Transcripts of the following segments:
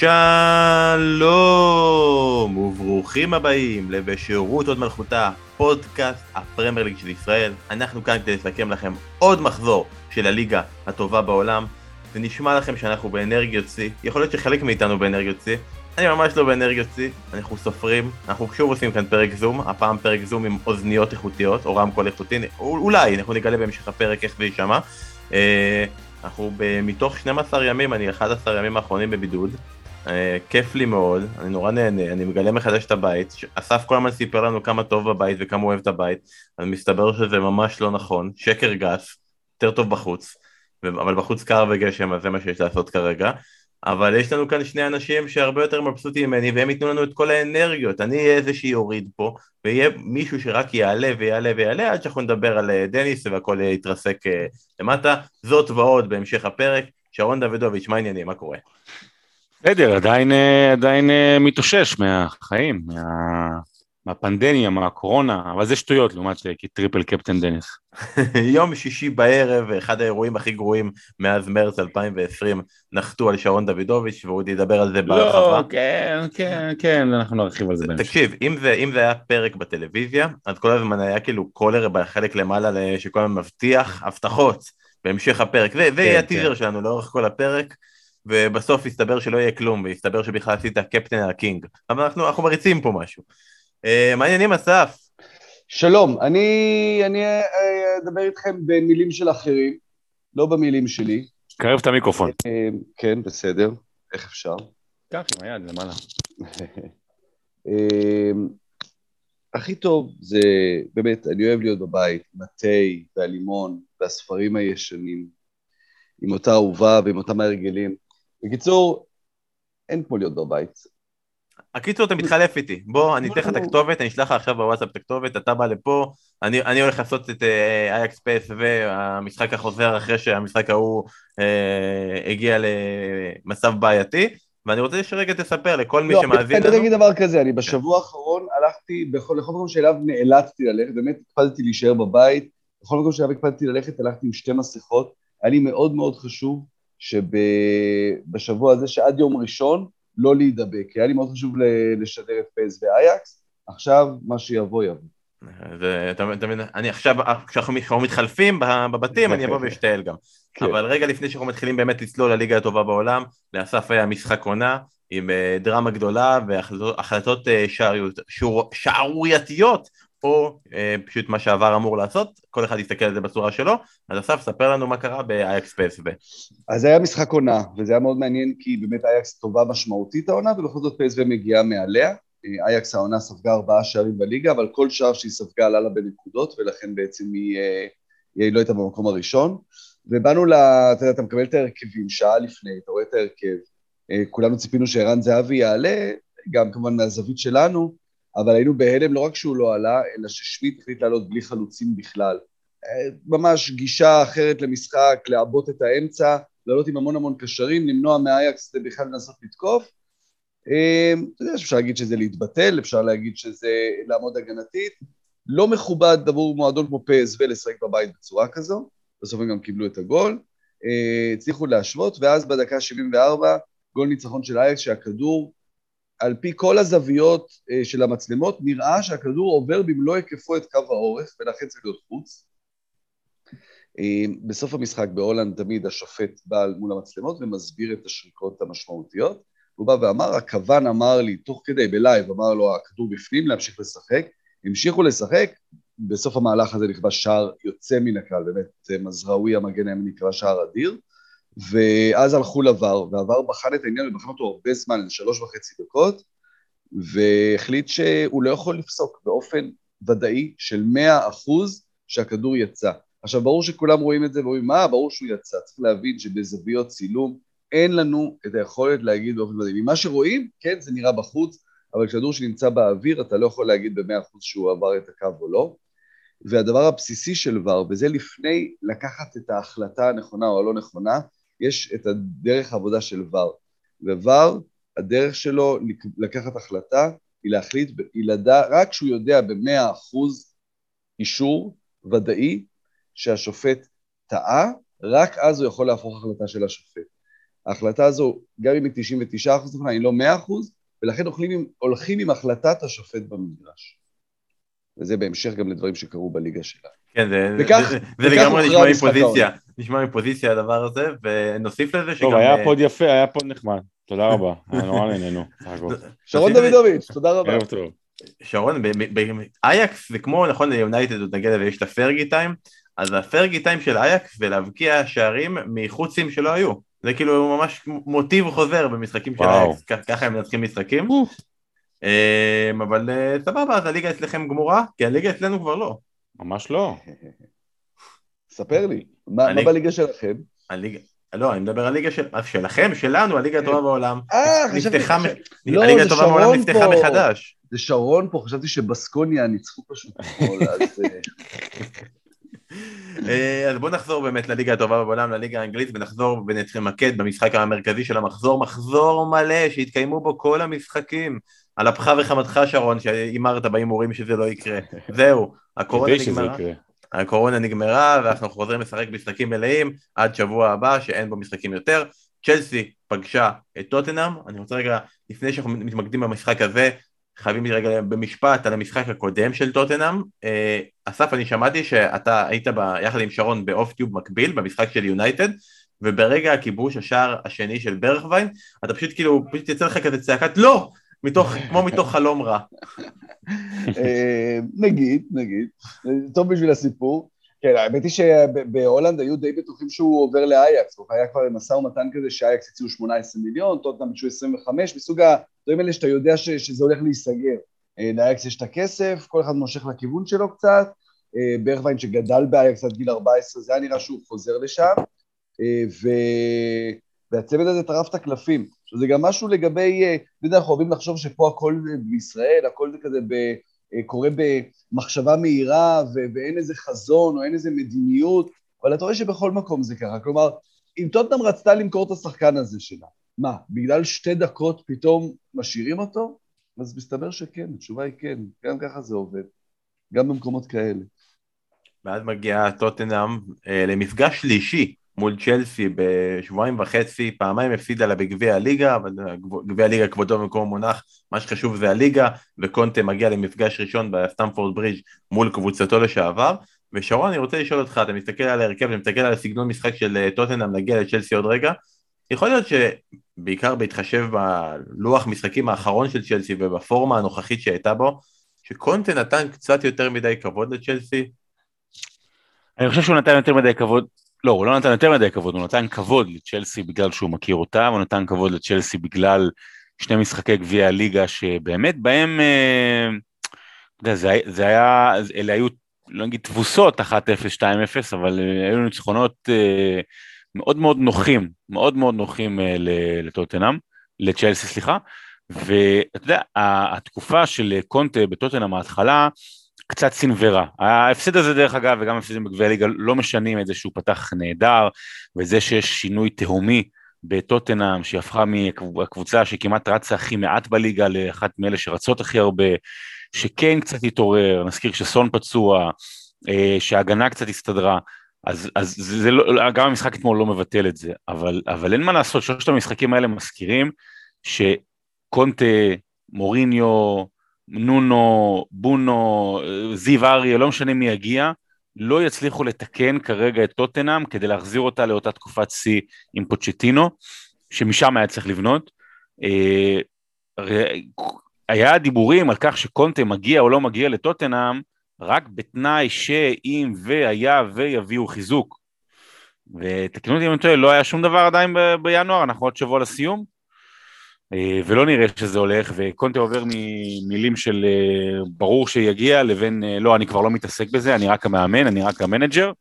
שלום וברוכים הבאים לבשירות עוד מלכותה, פודקאסט הפרמייר ליג של ישראל. אנחנו כאן כדי לסכם לכם עוד מחזור של הליגה הטובה בעולם. זה נשמע לכם שאנחנו באנרגיות שיא, יכול להיות שחלק מאיתנו באנרגיות שיא, אני ממש לא באנרגיות שיא, אנחנו סופרים, אנחנו שוב עושים כאן פרק זום, הפעם פרק זום עם אוזניות איכותיות, או רמקול איכותי, אולי, אנחנו נגלה בהמשך הפרק איך זה יישמע. אה, אנחנו מתוך 12 ימים, אני 11 ימים האחרונים בבידוד, כיף לי מאוד, אני נורא נהנה, אני מגלה מחדש את הבית, אסף כל הזמן סיפר לנו כמה טוב בבית וכמה הוא אוהב את הבית, אז מסתבר שזה ממש לא נכון, שקר גס, יותר טוב בחוץ, אבל בחוץ קר וגשם אז זה מה שיש לעשות כרגע, אבל יש לנו כאן שני אנשים שהרבה יותר מבסוטים ממני והם ייתנו לנו את כל האנרגיות, אני אהיה איזה שיוריד פה ויהיה מישהו שרק יעלה ויעלה ויעלה עד שאנחנו נדבר על אה, דניס והכל יתרסק אה, למטה, זאת ועוד בהמשך הפרק, שרון דוידוביץ', מה העניינים, מה קורה? בסדר, עדיין, אה, עדיין אה, מתאושש מהחיים, מה, מהפנדמיה, מהקורונה, אבל זה שטויות לעומת triple captain דניס. יום שישי בערב, אחד האירועים הכי גרועים מאז מרץ 2020, נחתו על שרון דוידוביץ', והוא ידבר על זה בהרחבה. לא, כן, כן, כן, אנחנו נרחיב על זה בהמשך. תקשיב, אם זה, אם זה היה פרק בטלוויזיה, אז כל הזמן היה כאילו קולר בחלק למעלה שכל הזמן מבטיח הבטחות בהמשך הפרק, זה, זה יהיה כן, הטיזר כן. שלנו לאורך כל הפרק. ובסוף יסתבר שלא יהיה כלום, ויסתבר שבכלל עשית קפטן הקינג. אבל אנחנו, אנחנו מריצים פה משהו. Uh, מה העניינים אסף? שלום, אני, אני אה, אדבר איתכם במילים של אחרים, לא במילים שלי. קרב את המיקרופון. אה, כן, בסדר. איך אפשר? קח עם היד למעלה. הכי טוב זה, באמת, אני אוהב להיות בבית, עם התה והלימון והספרים הישנים, עם אותה אהובה ועם אותם ההרגלים. בקיצור, אין כמו להיות בבית. הקיצור אתה מתחלף איתי, בוא אני אתן לך את הכתובת, אני אשלח לך עכשיו בוואטסאפ את הכתובת, אתה בא לפה, אני, אני הולך לעשות את אייקס uh, פייס והמשחק החוזר אחרי שהמשחק ההוא uh, הגיע למצב בעייתי, ואני רוצה שרגע תספר לכל מי לא, שמאזין לנו. לא, אני אגיד דבר כזה, אני בשבוע האחרון הלכתי, בכל, לכל מקום שאליו נאלצתי ללכת, באמת הקפדתי להישאר בבית, בכל מקום שאליו הקפדתי ללכת הלכתי עם שתי מסכות, היה לי מאוד מאוד חשוב שבשבוע הזה שעד יום ראשון לא להידבק. היה לי מאוד חשוב לשדר את פייס ואייקס, עכשיו מה שיבוא יבוא. אני עכשיו, כשאנחנו מתחלפים בבתים, אני אבוא ואשתעל גם. כן. אבל רגע לפני שאנחנו מתחילים באמת לצלול לליגה הטובה בעולם, לאסף היה משחק עונה עם אה, דרמה גדולה והחלטות אה, שערורייתיות או אה, פשוט מה שעבר אמור לעשות, כל אחד יסתכל על זה בצורה שלו. אז אסף, ספר לנו מה קרה באייקס פסו. אז היה משחק עונה, וזה היה מאוד מעניין כי באמת אייקס טובה משמעותית העונה, ובכל זאת פסו מגיעה מעליה. אייקס העונה ספגה ארבעה שערים בליגה, אבל כל שער שהיא ספגה עלה לה בנקודות, ולכן בעצם היא, אה, היא לא הייתה במקום הראשון. ובאנו ל... אתה יודע, אתה מקבל את ההרכבים שעה לפני, אתה רואה את ההרכב. אה, כולנו ציפינו שערן זהבי יעלה, גם כמובן מהזווית שלנו, אבל היינו בהלם לא רק שהוא לא עלה, אלא ששמיט החליט לעלות בלי חלוצים בכלל. אה, ממש גישה אחרת למשחק, לעבות את האמצע, לעלות עם המון המון קשרים, למנוע מאייקס בכלל לנסות לתקוף. אה, אתה יודע שאפשר להגיד שזה להתבטל, אפשר להגיד שזה לעמוד הגנתית. לא מכובד עבור מועדון כמו פ.ס.וו לשחק בבית בצורה כזו, בסוף הם גם קיבלו את הגול. אה, הצליחו להשוות, ואז בדקה 74, גול ניצחון של אייאקס, שהכדור על פי כל הזוויות אה, של המצלמות, נראה שהכדור עובר במלוא היקפו את קו האורך, ולכן צריך להיות חוץ. אה, בסוף המשחק בהולנד תמיד השופט בא מול המצלמות ומסביר את השריקות המשמעותיות. הוא בא ואמר, הקוון אמר לי, תוך כדי, ב live, אמר לו, הכדור בפנים, להמשיך לשחק. המשיכו לשחק, בסוף המהלך הזה נכבש שער יוצא מן הכלל, באמת, מזרעוי המגן הימני נקרא שער אדיר. ואז הלכו לבר, והבר בחן את העניין ובחן אותו הרבה זמן, שלוש וחצי דקות, והחליט שהוא לא יכול לפסוק באופן ודאי של מאה אחוז שהכדור יצא. עכשיו, ברור שכולם רואים את זה ואומרים, מה, ברור שהוא יצא. צריך להבין שבזוויות צילום אין לנו את היכולת להגיד באופן ודאי. ממה שרואים, כן, זה נראה בחוץ, אבל כדור שנמצא באוויר, אתה לא יכול להגיד במאה אחוז שהוא עבר את הקו או לא. והדבר הבסיסי של ור, וזה לפני לקחת את ההחלטה הנכונה או הלא נכונה, יש את הדרך העבודה של ור. וור, הדרך שלו לקחת החלטה היא להחליט, היא לדע, רק כשהוא יודע במאה אחוז אישור ודאי שהשופט טעה, רק אז הוא יכול להפוך החלטה של השופט. ההחלטה הזו, גם אם היא 99 אחוז נכונה, היא לא 100 אחוז, ולכן הולכים עם, הולכים עם החלטת השופט במגרש. וזה בהמשך גם לדברים שקרו בליגה שלנו. כן, זה, וכך- זה, וכך זה לגמרי נשמע מפוזיציה, נשמע מפוזיציה הדבר הזה, ונוסיף לזה שגם... טוב, היה אה, פוד יפה, היה פוד נחמד. תודה רבה, היה נורא נהנינו. שרון דוידוביץ', תודה רבה. ערב טוב. שרון, אייאקס זה כמו, נכון, ליונייטד עוד נגיע לזה, יש את הפרגי time, אז הפרגי טיים של אייקס זה להבקיע שערים מחוצים שלא היו. זה כאילו ממש מוטיב חוזר במשחקים של. אייקס, ככה הם מנצחים משחקים. אמ, אבל אה, סבבה, אז הליגה אצלכם גמורה, כי הליגה אצלנו כבר לא. ממש לא. ספר לי, מה בליגה שלכם? הליגה, לא, אני מדבר על ליגה של, אז שלכם, שלנו, הליגה הטובה בעולם. אה, חשבתי, לא, הליגה הטובה בעולם נפתחה. מחדש. זה שרון פה, חשבתי שבסקוניה ניצחו פשוט אז... אה, אה, אז בואו נחזור באמת לליגה הטובה בעולם, לליגה האנגלית, ונחזור ונתמקד במשחק המרכזי של המחזור, מחזור מלא שהתקיימו בו כל המשחקים. על אפך וחמתך שרון, שהימרת בהימורים שזה לא יקרה. זהו, הקורונה נגמרה. הקורונה נגמרה ואנחנו חוזרים לשחק משחקים מלאים עד שבוע הבא שאין בו משחקים יותר. צ'לסי פגשה את טוטנאם, אני רוצה רגע, לפני שאנחנו מתמקדים במשחק הזה, חייבים רגע במשפט על המשחק הקודם של טוטנאם. אה, אסף, אני שמעתי שאתה היית ב, יחד עם שרון באוף טיוב מקביל במשחק של יונייטד, וברגע הכיבוש השער השני של ברכווין, אתה פשוט כאילו, פשוט יצא לך כזה צעקת לא! מתוך, כמו מתוך חלום רע. אה, נגיד, נגיד, טוב בשביל הסיפור. כן, האמת היא שבהולנד היו די בטוחים שהוא עובר לאייקס, הוא היה כבר משא ומתן כזה שאייקס הציעו 18 מיליון, טוטנאם ביקשו 25, מסוג הדברים האלה שאתה יודע ש, שזה הולך להיסגר. אה, לאייקס יש את הכסף, כל אחד מושך לכיוון שלו קצת, אה, ברכווין שגדל באייקס עד גיל 14, זה היה נראה שהוא חוזר לשם, ו... והצוות הזה טרף את הקלפים. עכשיו זה גם משהו לגבי, אה, אתה יודע, אנחנו אוהבים לחשוב שפה הכל בישראל, הכל זה כזה ב... אה, קורה במחשבה מהירה ו- ואין איזה חזון או אין איזה מדיניות, אבל אתה רואה שבכל מקום זה ככה. כלומר, אם טוטנאם רצתה למכור את השחקן הזה שלה, מה, בגלל שתי דקות פתאום משאירים אותו? אז מסתבר שכן, התשובה היא כן, גם ככה זה עובד, גם במקומות כאלה. ואז מגיעה טוטנאם אה, למפגש שלישי מול צ'לסי בשבועיים וחצי, פעמיים הפסידה לה בגביע הליגה, אבל גביע הליגה כבודו במקום מונח, מה שחשוב זה הליגה, וקונטה מגיע למפגש ראשון בסטמפורד ברידג' מול קבוצתו לשעבר. ושרון, אני רוצה לשאול אותך, אתה מסתכל על ההרכב, אתה מסתכל על הסגנון משחק של אה, טוטנאם, נגיע לצ'לסי עוד רגע, יכול להיות שבעיקר בהתחשב בלוח משחקים האחרון של צ'לסי ובפורמה הנוכחית שהייתה בו, שקונטה נתן קצת יותר מדי כבוד לצ'לסי, אני חושב שהוא נתן יותר מדי כבוד, לא, הוא לא נתן יותר מדי כבוד, הוא נתן כבוד לצ'לסי בגלל שהוא מכיר אותה, הוא נתן כבוד לצ'לסי בגלל שני משחקי גביע הליגה שבאמת בהם, אה, אתה יודע, זה, זה היה, אלה היו, לא נגיד תבוסות 1-0, 2-0, אבל היו ניצחונות אה, מאוד מאוד נוחים, מאוד מאוד נוחים אה, לטוטנאם, לצ'לסי, סליחה, ואתה יודע, התקופה של קונטה בטוטנאם ההתחלה, קצת סינוורה. ההפסד הזה דרך אגב, וגם הפסדים בגביע הליגה, לא משנים את זה שהוא פתח נהדר, וזה שיש שינוי תהומי בטוטנאם, שהיא הפכה מהקבוצה שכמעט רצה הכי מעט בליגה לאחת מאלה שרצות הכי הרבה, שכן קצת התעורר, נזכיר שסון פצוע, שההגנה קצת הסתדרה, אז, אז זה לא, גם המשחק אתמול לא מבטל את זה, אבל, אבל אין מה לעשות, שלושת המשחקים האלה מזכירים שקונטה, מוריניו, נונו, בונו, זיו אריה, לא משנה מי יגיע, לא יצליחו לתקן כרגע את טוטנאם כדי להחזיר אותה לאותה תקופת שיא עם פוצ'טינו, שמשם היה צריך לבנות. היה דיבורים על כך שקונטה מגיע או לא מגיע לטוטנאם, רק בתנאי שאם והיה ויביאו חיזוק. ותקנו אותי אם אני טועה, לא היה שום דבר עדיין בינואר, אנחנו עוד שבוע לסיום. ולא נראה שזה הולך, וקונטה עובר ממילים של ברור שיגיע לבין לא, אני כבר לא מתעסק בזה, אני רק המאמן, אני רק המנג'ר,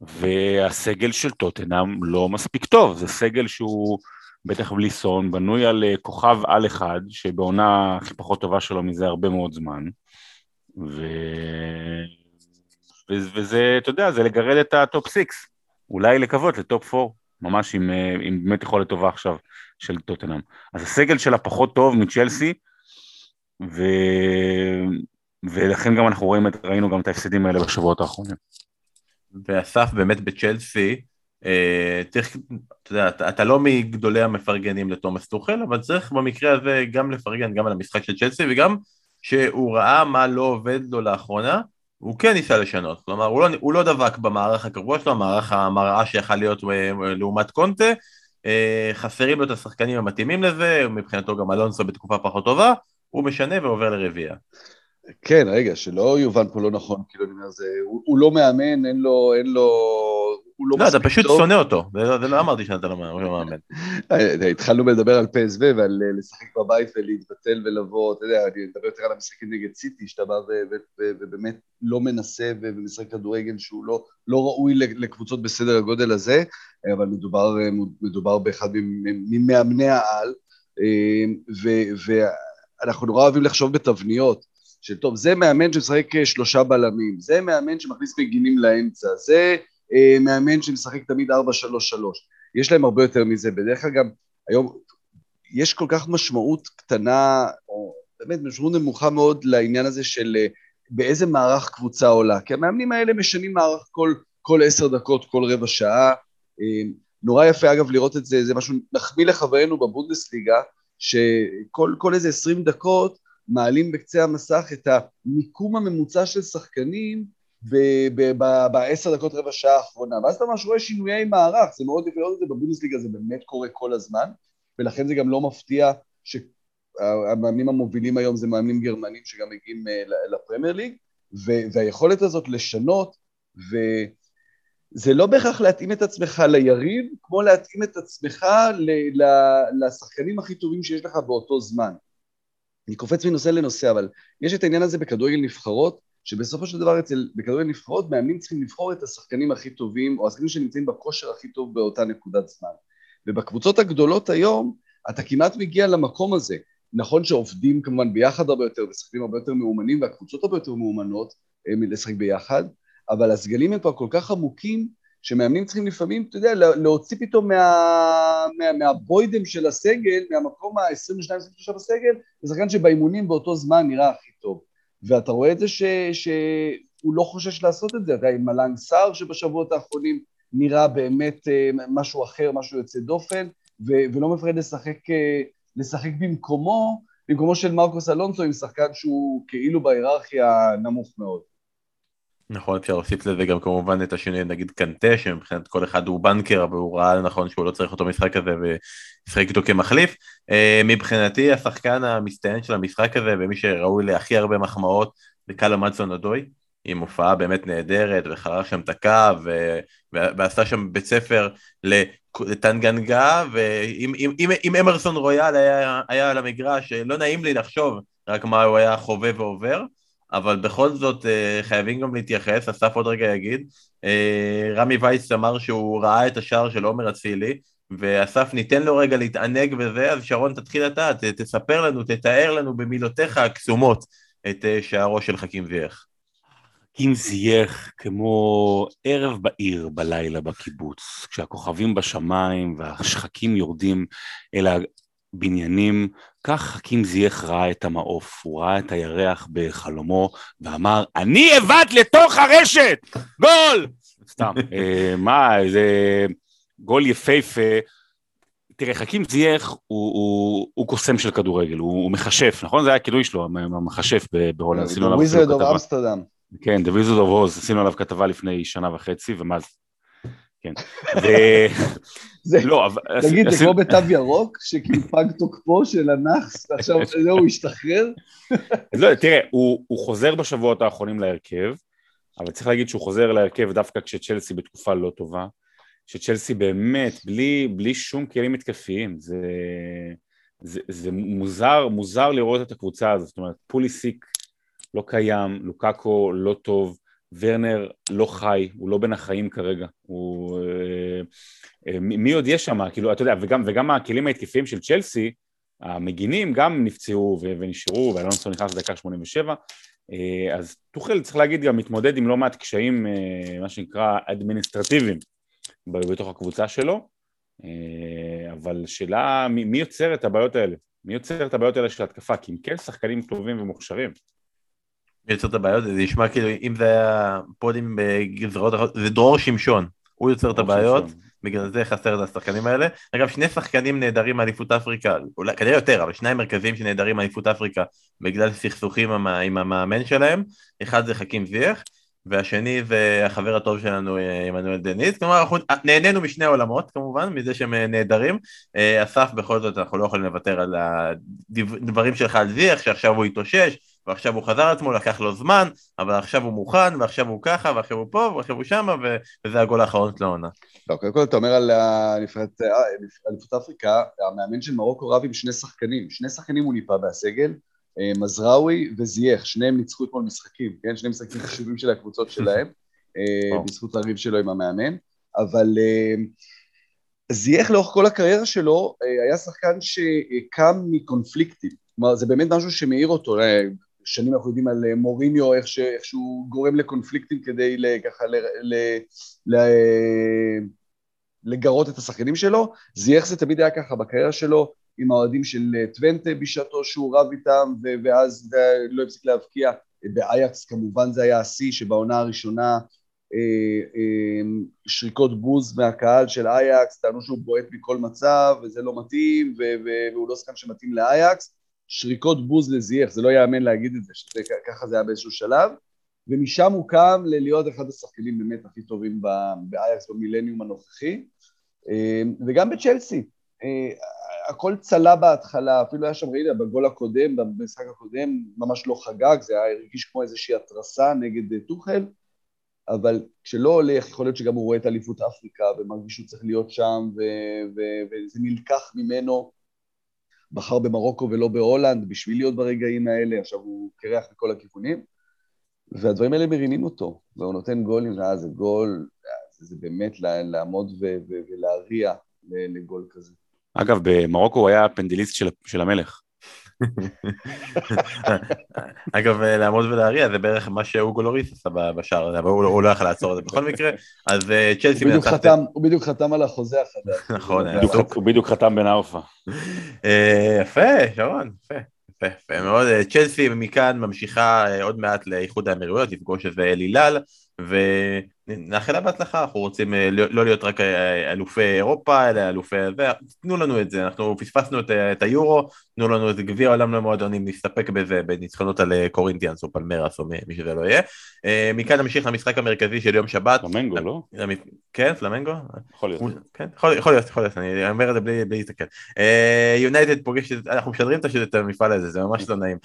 והסגל של טוטנאם לא מספיק טוב, זה סגל שהוא בטח בלי סון, בנוי על כוכב על אחד, שבעונה הכי פחות טובה שלו מזה הרבה מאוד זמן, ו... וזה, אתה יודע, זה לגרד את ה top 6, אולי לקוות ל top 4, ממש עם, עם באמת יכולת טובה עכשיו. של טוטנאם. אז הסגל שלה פחות טוב מצ'לסי, ו... ולכן גם אנחנו רואים ראינו גם את ההפסדים האלה בשבועות האחרונים. ואסף באמת בצ'לסי, אה, צריך, אתה יודע, אתה, אתה לא מגדולי המפרגנים לתומאס טוחל, אבל צריך במקרה הזה גם לפרגן גם על המשחק של צ'לסי וגם שהוא ראה מה לא עובד לו לאחרונה, הוא כן ניסה לשנות, כלומר הוא לא, הוא לא דבק במערך הקבוע שלו, המערך המראה שיכל להיות אה, לעומת קונטה, חסרים לו את השחקנים המתאימים לזה, מבחינתו גם אלונסו בתקופה פחות טובה, הוא משנה ועובר לרביעייה. כן, רגע, שלא יובן פה לא נכון, כאילו אני אומר, זה, הוא, הוא לא מאמן, אין לו, אין לו, הוא לא, לא אתה פשוט טוב. שונא אותו, זה לא, זה לא אמרתי שאתה לא מאמן. אה, התחלנו לדבר על פסו ועל אה, לשחק בבית ולהתבטל ולבוא, אתה יודע, אני מדבר יותר על המשחקים נגד סיטי, שאתה בא ובאמת לא מנסה ומשחק כדורגל שהוא לא, לא ראוי לקבוצות בסדר הגודל הזה, אבל מדובר, אה, באחד ממאמני העל, ואנחנו נורא אוהבים לחשוב בתבניות. של טוב, זה מאמן שמשחק שלושה בלמים, זה מאמן שמכניס מגינים לאמצע, זה אה, מאמן שמשחק תמיד 4-3-3. יש להם הרבה יותר מזה. בדרך כלל גם היום יש כל כך משמעות קטנה, או באמת משמעות נמוכה מאוד לעניין הזה של אה, באיזה מערך קבוצה עולה. כי המאמנים האלה משנים מערך כל, כל עשר דקות, כל רבע שעה. אה, נורא יפה אגב לראות את זה, זה משהו, נחמיא לחברינו בבונדסליגה, שכל איזה עשרים דקות מעלים בקצה המסך את המיקום הממוצע של שחקנים בעשר דקות רבע שעה האחרונה, ואז אתה ממש רואה שינויי מערך, זה מאוד יפה לראות את זה בבונדסליגה, זה באמת קורה כל הזמן, ולכן זה גם לא מפתיע שהמאמנים המובילים היום זה מאמנים גרמנים שגם מגיעים אה, לפרמייר ליג, והיכולת הזאת לשנות, וזה לא בהכרח להתאים את עצמך ליריב, כמו להתאים את עצמך לשחקנים הכי טובים שיש לך באותו זמן. אני קופץ מנושא לנושא, אבל יש את העניין הזה בכדורגל נבחרות, שבסופו של דבר אצל, בכדורגל נבחרות, מאמנים צריכים לבחור את השחקנים הכי טובים, או השחקנים שנמצאים בכושר הכי טוב באותה נקודת זמן. ובקבוצות הגדולות היום, אתה כמעט מגיע למקום הזה. נכון שעובדים כמובן ביחד הרבה יותר, ושחקנים הרבה יותר מאומנים, והקבוצות הרבה יותר מאומנות לשחק ביחד, אבל הסגלים הם כבר כל כך עמוקים, שמאמנים צריכים לפעמים, אתה יודע, להוציא פתאום מה, מה, מהבוידם של הסגל, מהמקום ה-22-23 בסגל, לשחקן שבאימונים באותו זמן נראה הכי טוב. ואתה רואה את זה ש, שהוא לא חושש לעשות את זה, אתה יודע, עם מלנג סער שבשבועות האחרונים נראה באמת אה, משהו אחר, משהו יוצא דופן, ו, ולא מפחד לשחק, אה, לשחק במקומו, במקומו של מרקוס אלונסו עם שחקן שהוא כאילו בהיררכיה נמוך מאוד. נכון, אפשר להוסיף לזה גם כמובן את השינוי, נגיד קנטה, שמבחינת כל אחד הוא בנקר, אבל הוא ראה נכון שהוא לא צריך אותו משחק הזה וישחק איתו כמחליף. אה, מבחינתי השחקן המסתיין של המשחק הזה, ומי שראוי להכי הרבה מחמאות, זה קאלה מדסון אדוי, עם הופעה באמת נהדרת, וחרר שם את הקו. ועשה שם בית ספר לטנגנגה, ואם אמרסון רויאל היה, היה על המגרש, לא נעים לי לחשוב רק מה הוא היה חווה ועובר. אבל בכל זאת אה, חייבים גם להתייחס, אסף עוד רגע יגיד. אה, רמי וייס אמר שהוא ראה את השער של עומר אצילי, ואסף ניתן לו רגע להתענג בזה, אז שרון תתחיל אתה, ת, תספר לנו, תתאר לנו במילותיך הקסומות את אה, שערו של חכים זייח. חכים זייח כמו ערב בעיר בלילה בקיבוץ, כשהכוכבים בשמיים והשחקים יורדים אל בניינים, כך חכים זייח ראה את המעוף, הוא ראה את הירח בחלומו ואמר, אני אבד לתוך הרשת! גול! סתם, אה, מה, איזה גול יפהפה. תראה, חכים זייח הוא, הוא, הוא קוסם של כדורגל, הוא, הוא מכשף, נכון? זה היה הכינוי שלו, המכשף בהולנד. The Wizard of Amsterdam. כן, The Wizard of Oz, עשינו עליו כתבה לפני שנה וחצי, ומה זה? כן. לא, אבל... תגיד, זה כמו בתו ירוק, שכאילו פג תוקפו של הנאחס, ועכשיו זהו, הוא השתחרר? לא, תראה, הוא חוזר בשבועות האחרונים להרכב, אבל צריך להגיד שהוא חוזר להרכב דווקא כשצ'לסי בתקופה לא טובה, שצ'לסי באמת, בלי, בלי שום כלים התקפיים, זה, זה, זה מוזר, מוזר לראות את הקבוצה הזאת, זאת אומרת, פוליסיק לא קיים, לוקאקו לא טוב, ורנר לא חי, הוא לא בין החיים כרגע, הוא... אה, אה, מי עוד יש שם, כאילו, אתה יודע, וגם, וגם הכלים ההתקפיים של צ'לסי, המגינים גם נפצעו ונשארו, ואלונסו נכנס לדקה 87, אה, אז טוחל צריך להגיד גם מתמודד עם לא מעט קשיים, מה שנקרא אדמיניסטרטיביים בתוך הקבוצה שלו, אבל שאלה מי יוצר את הבעיות האלה? מי יוצר את הבעיות האלה של התקפה? כי הם כן שחקנים טובים ומוכשרים. יוצר את הבעיות, זה נשמע כאילו אם זה היה פודים בגזרות אחרות, זה דרור שמשון, הוא יוצר את הבעיות, בגלל זה חסר את השחקנים האלה. אגב, שני שחקנים נהדרים מאליפות אפריקה, אולי כנראה יותר, אבל שניים מרכזיים שנהדרים מאליפות אפריקה בגלל סכסוכים עם המאמן שלהם, אחד זה חכים זייח, והשני זה החבר הטוב שלנו אה, עמנואל דניס, כלומר אנחנו נהנינו משני העולמות כמובן, מזה שהם אה, נהדרים, אה, אסף בכל זאת אנחנו לא יכולים לוותר על הדברים שלך על זיח שעכשיו הוא התאושש ועכשיו הוא חזר עצמו, לקח לו זמן, אבל עכשיו הוא מוכן ועכשיו הוא ככה ועכשיו הוא פה ועכשיו הוא שמה וזה הגול האחרון של העונה. לא, קודם כל אתה אומר על אליפות אפריקה, המאמן של מרוקו רב עם שני שחקנים, שני שחקנים הוא ניפה בהסגל אה, מזרעוי וזייח, שניהם ניצחו אתמול משחקים, כן? שני משחקים חשובים של הקבוצות שלהם, אה, בזכות הריב שלו עם המאמן, אבל אה, זייח לאורך כל הקריירה שלו היה שחקן שקם מקונפליקטים, כלומר זה באמת משהו שמאיר אותו, שנים אנחנו יודעים על מוריניו, איך, ש, איך שהוא גורם לקונפליקטים כדי ככה ל, ל, ל, לגרות את השחקנים שלו, זייח זה תמיד היה ככה בקריירה שלו, עם האוהדים של אה, טוונטה בשעתו שהוא רב איתם ואז לא הפסיק להבקיע. באייקס כמובן זה היה השיא שבעונה הראשונה אה, אה, שריקות בוז מהקהל של אייקס, טענו שהוא בועט מכל מצב וזה לא מתאים והוא לא שחקן שמתאים לאייקס. שריקות בוז לזייח, זה לא ייאמן להגיד את זה, שככה זה היה באיזשהו שלב. ומשם הוא קם להיות אחד השחקנים באמת הכי טובים באייקס במילניום הנוכחי. וגם בצ'לסי, הכל צלה בהתחלה, אפילו היה שם, ראית, בגול הקודם, במשחק הקודם, ממש לא חגג, זה היה הרגיש כמו איזושהי התרסה נגד אה, טוחל, אבל כשלא הולך, יכול להיות שגם הוא רואה את אליפות אפריקה ומרגיש שהוא צריך להיות שם, ו- ו- וזה נלקח ממנו, בחר במרוקו ולא בהולנד, בשביל להיות ברגעים האלה, עכשיו הוא קרח מכל הכיוונים, והדברים האלה מרימים אותו, והוא נותן גולים, אה, זה גול, זה, זה באמת לעמוד ולהריע לגול כזה. אגב, במרוקו הוא היה הפנדליסט של, של המלך. אגב, לעמוד ולהריע זה בערך מה שאוגו לוריס עשה בשער הזה, אבל הוא לא יכול לעצור את זה בכל מקרה, אז אה, צ'לסי מנצחת... הוא בדיוק חתם על החוזה החדש. נכון, הוא בדיוק חתם בנאופה. אה, יפה, שרון, יפה. יפה, יפה מאוד. צ'לסי מכאן ממשיכה עוד מעט לאיחוד האמירויות, לפגוש איזה אל הילל, ונאחל לה בהצלחה, אנחנו רוצים אה, לא, לא להיות רק אה, אלופי אירופה, אלא אלופי זה, תנו לנו את זה, אנחנו פספסנו את, את היורו, תנו לנו איזה גביע עולם למועדונים, נסתפק בזה, בניצחונות על אה, קורינטיאנס או פלמרס או מי שזה לא יהיה. מכאן נמשיך למשחק המרכזי של יום שבת. פלמנגו, לא? כן, פלמנגו? יכול להיות. כן, יכול, יכול להיות, יכול להיות, אני אומר את זה בלי להסתכל. יונייטד פוגש, אנחנו משדרים את המפעל הזה, זה ממש לא נעים.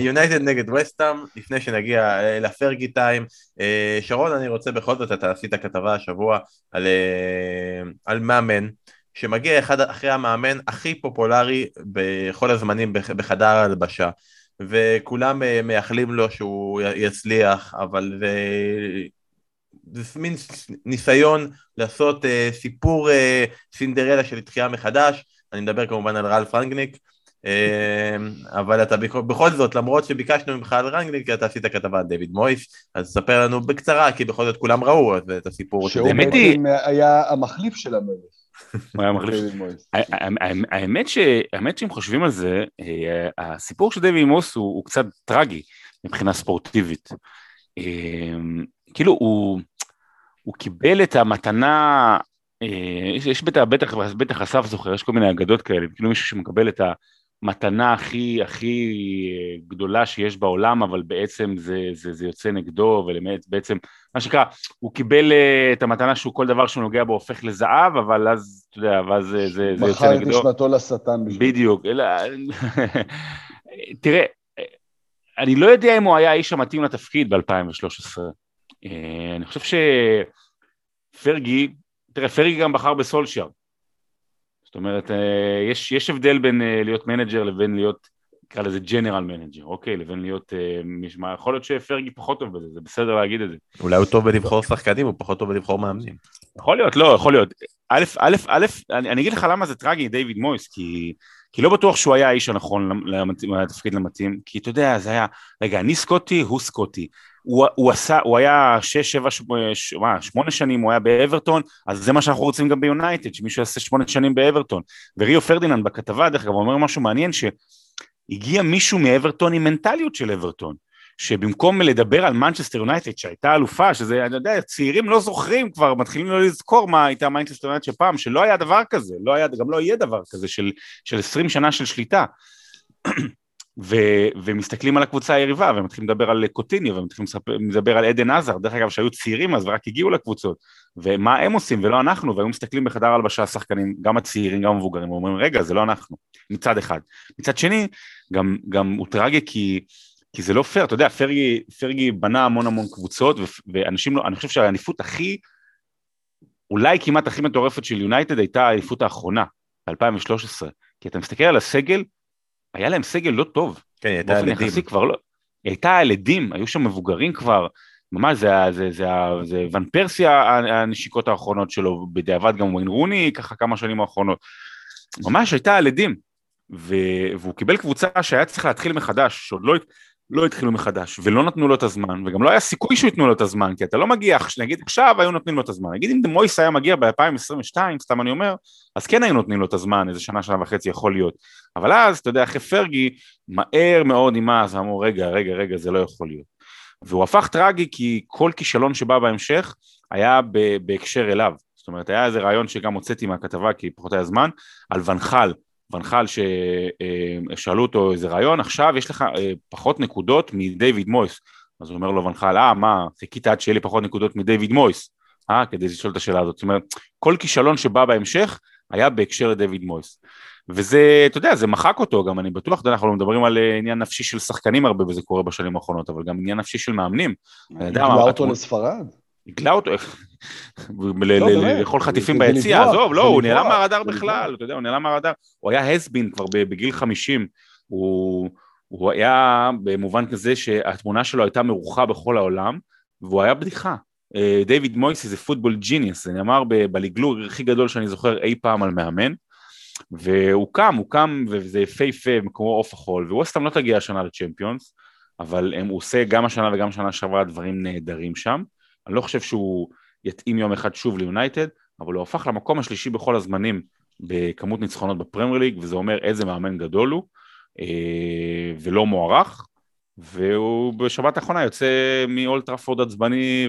יונייטד נגד וסטאם, לפני שנגיע לפרגי טיים. שרון, אני רוצה בכל זאת, אתה עשית כתבה השבוע על, על מאמן. שמגיע אחד אחרי המאמן הכי פופולרי בכל הזמנים בחדר ההלבשה וכולם אה, מייחלים לו שהוא יצליח אבל זה, זה מין ניסיון לעשות uh, סיפור סינדרלה של תחייה מחדש אני מדבר כמובן על רלף רנגניק uh, אבל אתה בכל זאת למרות שביקשנו ממך על רנגניק אתה עשית כתבה על דיוויד מויס אז ספר לנו בקצרה כי בכל זאת כולם ראו את הסיפור שהוא בעצם היה המחליף של המלך הוא היה מחליף. האמת שאם חושבים על זה, אה, הסיפור של דייוויד מוס הוא קצת טרגי מבחינה ספורטיבית. אה, כאילו הוא קיבל את המתנה, אה, יש בטח, בטח אסף זוכר, יש כל מיני אגדות כאלה, כאילו מישהו שמקבל את המתנה הכי הכי גדולה שיש בעולם, אבל בעצם זה, זה, זה יוצא נגדו, ובאמת בעצם, מה שנקרא, הוא קיבל אה, את המתנה שהוא כל דבר שהוא נוגע בו הופך לזהב, אבל אז, אתה יודע, ואז זה, זה, זה יוצא נגדו. מכר את נשמתו לשטן. בדיוק, אלא... תראה, אני לא יודע אם הוא היה האיש המתאים לתפקיד ב-2013. אה, אני חושב שפרגי, תראה, פרגי גם בחר בסולשיאר. זאת אומרת, אה, יש, יש הבדל בין אה, להיות מנג'ר לבין להיות, נקרא לזה ג'נרל מנג'ר, אוקיי? לבין להיות אה, מישהו, יכול להיות שפרגי פחות טוב בזה, זה בסדר להגיד את זה. אולי הוא טוב בלבחור שחקנים, הוא פחות טוב בלבחור מאמנים. יכול להיות, לא, יכול להיות. א', א', א', אני, אני אגיד לך למה זה טרגי, דיוויד מויס, כי, כי לא בטוח שהוא היה האיש הנכון לתפקיד למתאים, כי אתה יודע, זה היה, רגע, אני סקוטי, הוא סקוטי. הוא, הוא עשה, הוא היה שש, שבע, שמונה שנים הוא היה באברטון, אז זה מה שאנחנו רוצים גם ביונייטד, שמישהו יעשה שמונה שנים באברטון. וריו פרדיננד בכתבה, דרך אגב, אומר משהו מעניין, שהגיע מישהו מאברטון עם מנטליות של אברטון. שבמקום לדבר על מנצ'סטר יונייטד שהייתה אלופה, שזה, אני יודע, צעירים לא זוכרים כבר, מתחילים לא לזכור מה הייתה מנצ'סטר יונייטד של פעם, שלא היה דבר כזה, לא היה, גם לא יהיה דבר כזה של, של 20 שנה של שליטה. ו, ומסתכלים על הקבוצה היריבה ומתחילים לדבר על קוטיניו ומתחילים לדבר על עדן הזאר, דרך אגב שהיו צעירים אז ורק הגיעו לקבוצות. ומה הם עושים ולא אנחנו והיו מסתכלים בחדר הלבשה השחקנים גם הצעירים גם המבוגרים ואומרים רגע זה לא אנחנו. מצד אחד. מצד שני גם, גם הוא טרגי כי, כי זה לא פייר. אתה יודע פרגי, פרגי בנה המון המון קבוצות ואנשים לא אני חושב שהאליפות הכי אולי כמעט הכי מטורפת של יונייטד הייתה האליפות האחרונה ב-2013 כי אתה מסתכל על הסגל היה להם סגל לא טוב. כן, היא הייתה על עדים. כבר לא, היא הייתה על עדים, היו שם מבוגרים כבר, ממש זה, זה, זה, זה, זה ון פרסי הנשיקות האחרונות שלו, בדיעבד גם ווין רוני ככה כמה שנים האחרונות. ממש הייתה על עדים. והוא קיבל קבוצה שהיה צריך להתחיל מחדש, שעוד לא, לא התחילו מחדש, ולא נתנו לו את הזמן, וגם לא היה סיכוי שייתנו לו את הזמן, כי אתה לא מגיע, נגיד עכשיו היו נותנים לו את הזמן, נגיד אם דמויס היה מגיע ב-2022, סתם אני אומר, אז כן היו נותנים לו את הזמן, איזה שנה, שנה וחצי יכול להיות, אבל אז, אתה יודע, אחרי פרגי, מהר מאוד נמאס, ואמרו, רגע, רגע, רגע, זה לא יכול להיות. והוא הפך טרגי כי כל כישלון שבא בהמשך היה בהקשר אליו, זאת אומרת, היה איזה רעיון שגם הוצאתי מהכתבה, כי פחות היה זמן, על ונחל, ונחל ששאלו אותו איזה רעיון, עכשיו יש לך אה, פחות נקודות מדייוויד מויס. אז הוא אומר לו ונחל, אה, מה, חיכית עד שיהיה לי פחות נקודות מדייוויד מויס, אה, כדי לשאול את השאלה הזאת. זאת אומרת, כל כישלון שבא בהמשך היה בהקשר לדייוויד מויס. וזה, אתה יודע, זה מחק אותו גם, אני בטוח, יודע, אנחנו מדברים על אה, עניין נפשי של שחקנים הרבה, וזה קורה בשנים האחרונות, אבל גם עניין נפשי של מאמנים. הגלה אותו לספרד. הגלה אותו, לא, לאכול חטיפים ביציע, עזוב, לא, הוא נעלם מהרדאר בכלל, אתה יודע, הוא נעלם מהרדאר, הוא היה הסבין כבר בגיל 50, הוא היה במובן כזה שהתמונה שלו הייתה מרוחה בכל העולם, והוא היה בדיחה. דיוויד מויס זה football genius, זה נאמר בלגלוג הכי גדול שאני זוכר אי פעם על מאמן, והוא קם, הוא קם, וזה יפהפה במקומו עוף החול, וווסטהאם לא תגיע השנה לצ'מפיונס, אבל הוא עושה גם השנה וגם שנה שעברה דברים נהדרים שם. אני לא חושב שהוא יתאים יום אחד שוב ליונייטד, אבל הוא הפך למקום השלישי בכל הזמנים בכמות ניצחונות בפרמייר ליג, וזה אומר איזה מאמן גדול הוא, אה, ולא מוערך, והוא בשבת האחרונה יוצא מאולטראפורד עצבני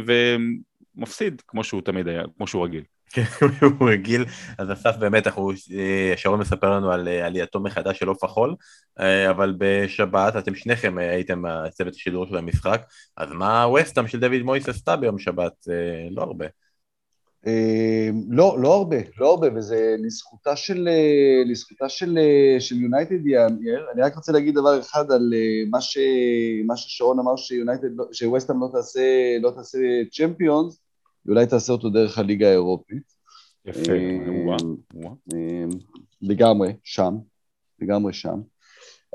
ומפסיד, כמו שהוא תמיד היה, כמו שהוא רגיל. כן, הוא רגיל, אז אסף באמת, אנחנו, אה, שרון מספר לנו על אה, עלייתו מחדש של עוף החול, אה, אבל בשבת אתם שניכם הייתם הצוות השידור של המשחק, אז מה ווסטאם של דויד מויס עשתה ביום שבת? לא הרבה. לא, לא הרבה, לא הרבה, וזה לזכותה של, לזכותה של, של יונייטד. אני רק רוצה להגיד דבר אחד על מה, ששרון אמר שיונייטד, שווסטהאם לא תעשה, לא תעשה צ'מפיונס, אולי תעשה אותו דרך הליגה האירופית. יפה, אה, אה, לגמרי, שם, לגמרי שם.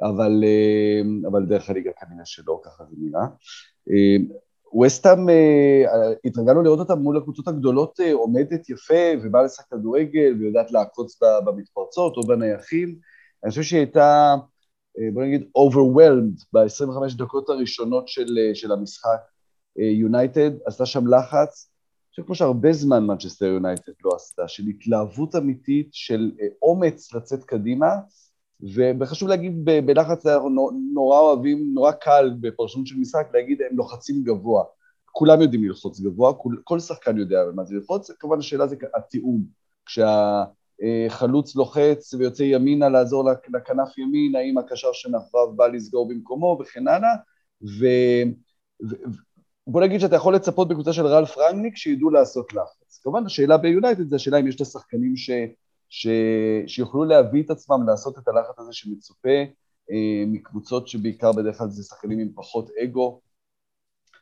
אבל, אה, אבל דרך הליגה כנראה שלא, ככה זה נראה. ווסטהאם, התרגלנו לראות אותה מול הקבוצות הגדולות עומדת יפה ובאה לשחק כדורגל ויודעת לעקוץ במתפרצות או בנייחים. אני חושב שהיא הייתה, בוא נגיד, overwhelmed ב-25 דקות הראשונות של, של המשחק. יונייטד עשתה שם לחץ, חושב כמו שהרבה זמן מנצ'סטר יונייטד לא עשתה, של התלהבות אמיתית, של אה, אומץ לצאת קדימה, וחשוב להגיד בלחץ אנחנו נורא אוהבים, נורא קל בפרשנות של משחק להגיד הם לוחצים גבוה. כולם יודעים ללחוץ גבוה, כל, כל שחקן יודע מה זה ללחוץ, כמובן השאלה זה התיאום. כשהחלוץ לוחץ ויוצא ימינה לעזור לכנף ימין, האם הקשר שמאחוריו בא לסגור במקומו וכן הלאה, ו, ו, בוא נגיד שאתה יכול לצפות בקבוצה של רלף רנגניק שידעו לעשות לחץ. כמובן השאלה ביונייטד זה השאלה אם יש את השחקנים ש, ש, שיוכלו להביא את עצמם לעשות את הלחץ הזה שמצופה אה, מקבוצות שבעיקר בדרך כלל זה שחקנים עם פחות אגו,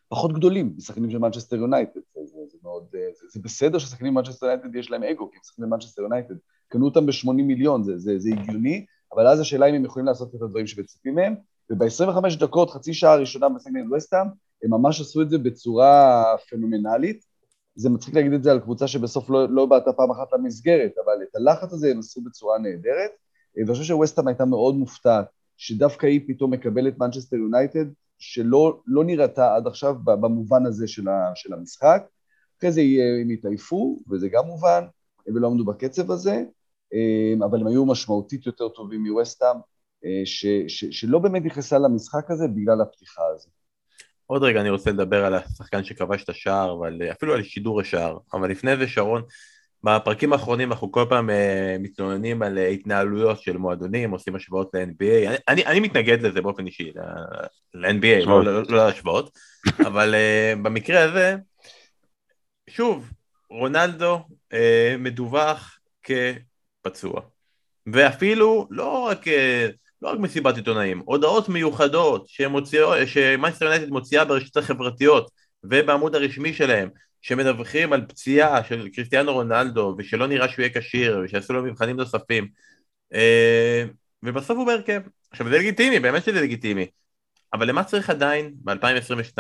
פחות גדולים משחקנים של מנצ'סטר יונייטד. זה, זה, זה, מאוד, אה, זה, זה בסדר ששחקנים במנצ'סטר יונייטד יש להם אגו, כי הם שחקנים במנצ'סטר יונייטד. קנו אותם ב-80 מיליון, זה, זה, זה הגיוני, אבל אז השאלה אם הם יכולים לעשות את הדברים שמצפים מהם, וב-25 דקות, חצי שעה הראשונה כנגד ווסטהאם, הם ממש עשו את זה בצורה פנומנלית. זה מצחיק להגיד את זה על קבוצה שבסוף לא, לא באתה פעם אחת למסגרת, אבל את הלחץ הזה הם עשו בצורה נהדרת. ואני חושב שווסטהאם הייתה מאוד מופתעת, שדווקא היא פתאום מקבלת מנצ'סטר יונייטד, שלא לא נראתה עד עכשיו במובן הזה של, ה, של המשחק. אחרי זה הם התעייפו, וזה גם מובן, ולא עמדו בקצב הזה, אבל הם היו משמעותית יותר טובים מווסטהאם, שלא באמת נכנסה למשחק הזה בגלל הפתיחה הזאת. עוד רגע אני רוצה לדבר על השחקן שכבש את השער, אפילו על שידור השער, אבל לפני זה שרון, בפרקים האחרונים אנחנו כל פעם uh, מתלוננים על uh, התנהלויות של מועדונים, עושים השוואות ל-NBA, אני, אני, אני מתנגד לזה באופן אישי, ל-NBA, לא, לא, לא להשוות, אבל uh, במקרה הזה, שוב, רונלדו uh, מדווח כפצוע, ואפילו לא רק, uh, לא רק מסיבת עיתונאים, הודעות מיוחדות שמאנסטר יונייטד מוציאה ברשתות החברתיות ובעמוד הרשמי שלהם, שמדווחים על פציעה של קריסטיאנו רונלדו ושלא נראה שהוא יהיה כשיר ושיעשו לו מבחנים נוספים. אה, ובסוף הוא בהרכב. עכשיו זה לגיטימי, באמת שזה לגיטימי אבל למה צריך עדיין ב-2022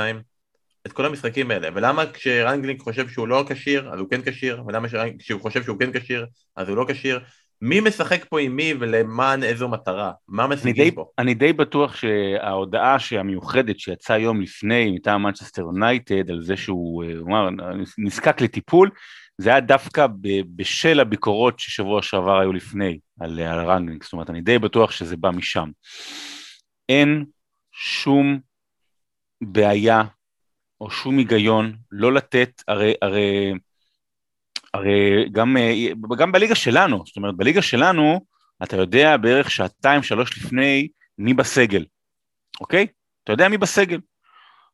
את כל המשחקים האלה? ולמה כשרנגלינג חושב שהוא לא כשיר אז הוא כן כשיר? ולמה כשהוא חושב שהוא כן כשיר אז הוא לא כשיר מי משחק פה עם מי ולמען איזו מטרה? מה משיגים פה? אני די בטוח שההודעה המיוחדת שיצאה יום לפני מטעם מנצ'סטר יונייטד על זה שהוא אמר, נזקק לטיפול, זה היה דווקא בשל הביקורות ששבוע שעבר היו לפני על, על ריינג'לינג, זאת אומרת אני די בטוח שזה בא משם. אין שום בעיה או שום היגיון לא לתת, הרי, הרי הרי גם, אה, גם בליגה שלנו, זאת אומרת בליגה שלנו אתה יודע בערך שעתיים שלוש לפני מי בסגל, אוקיי? אתה יודע מי בסגל.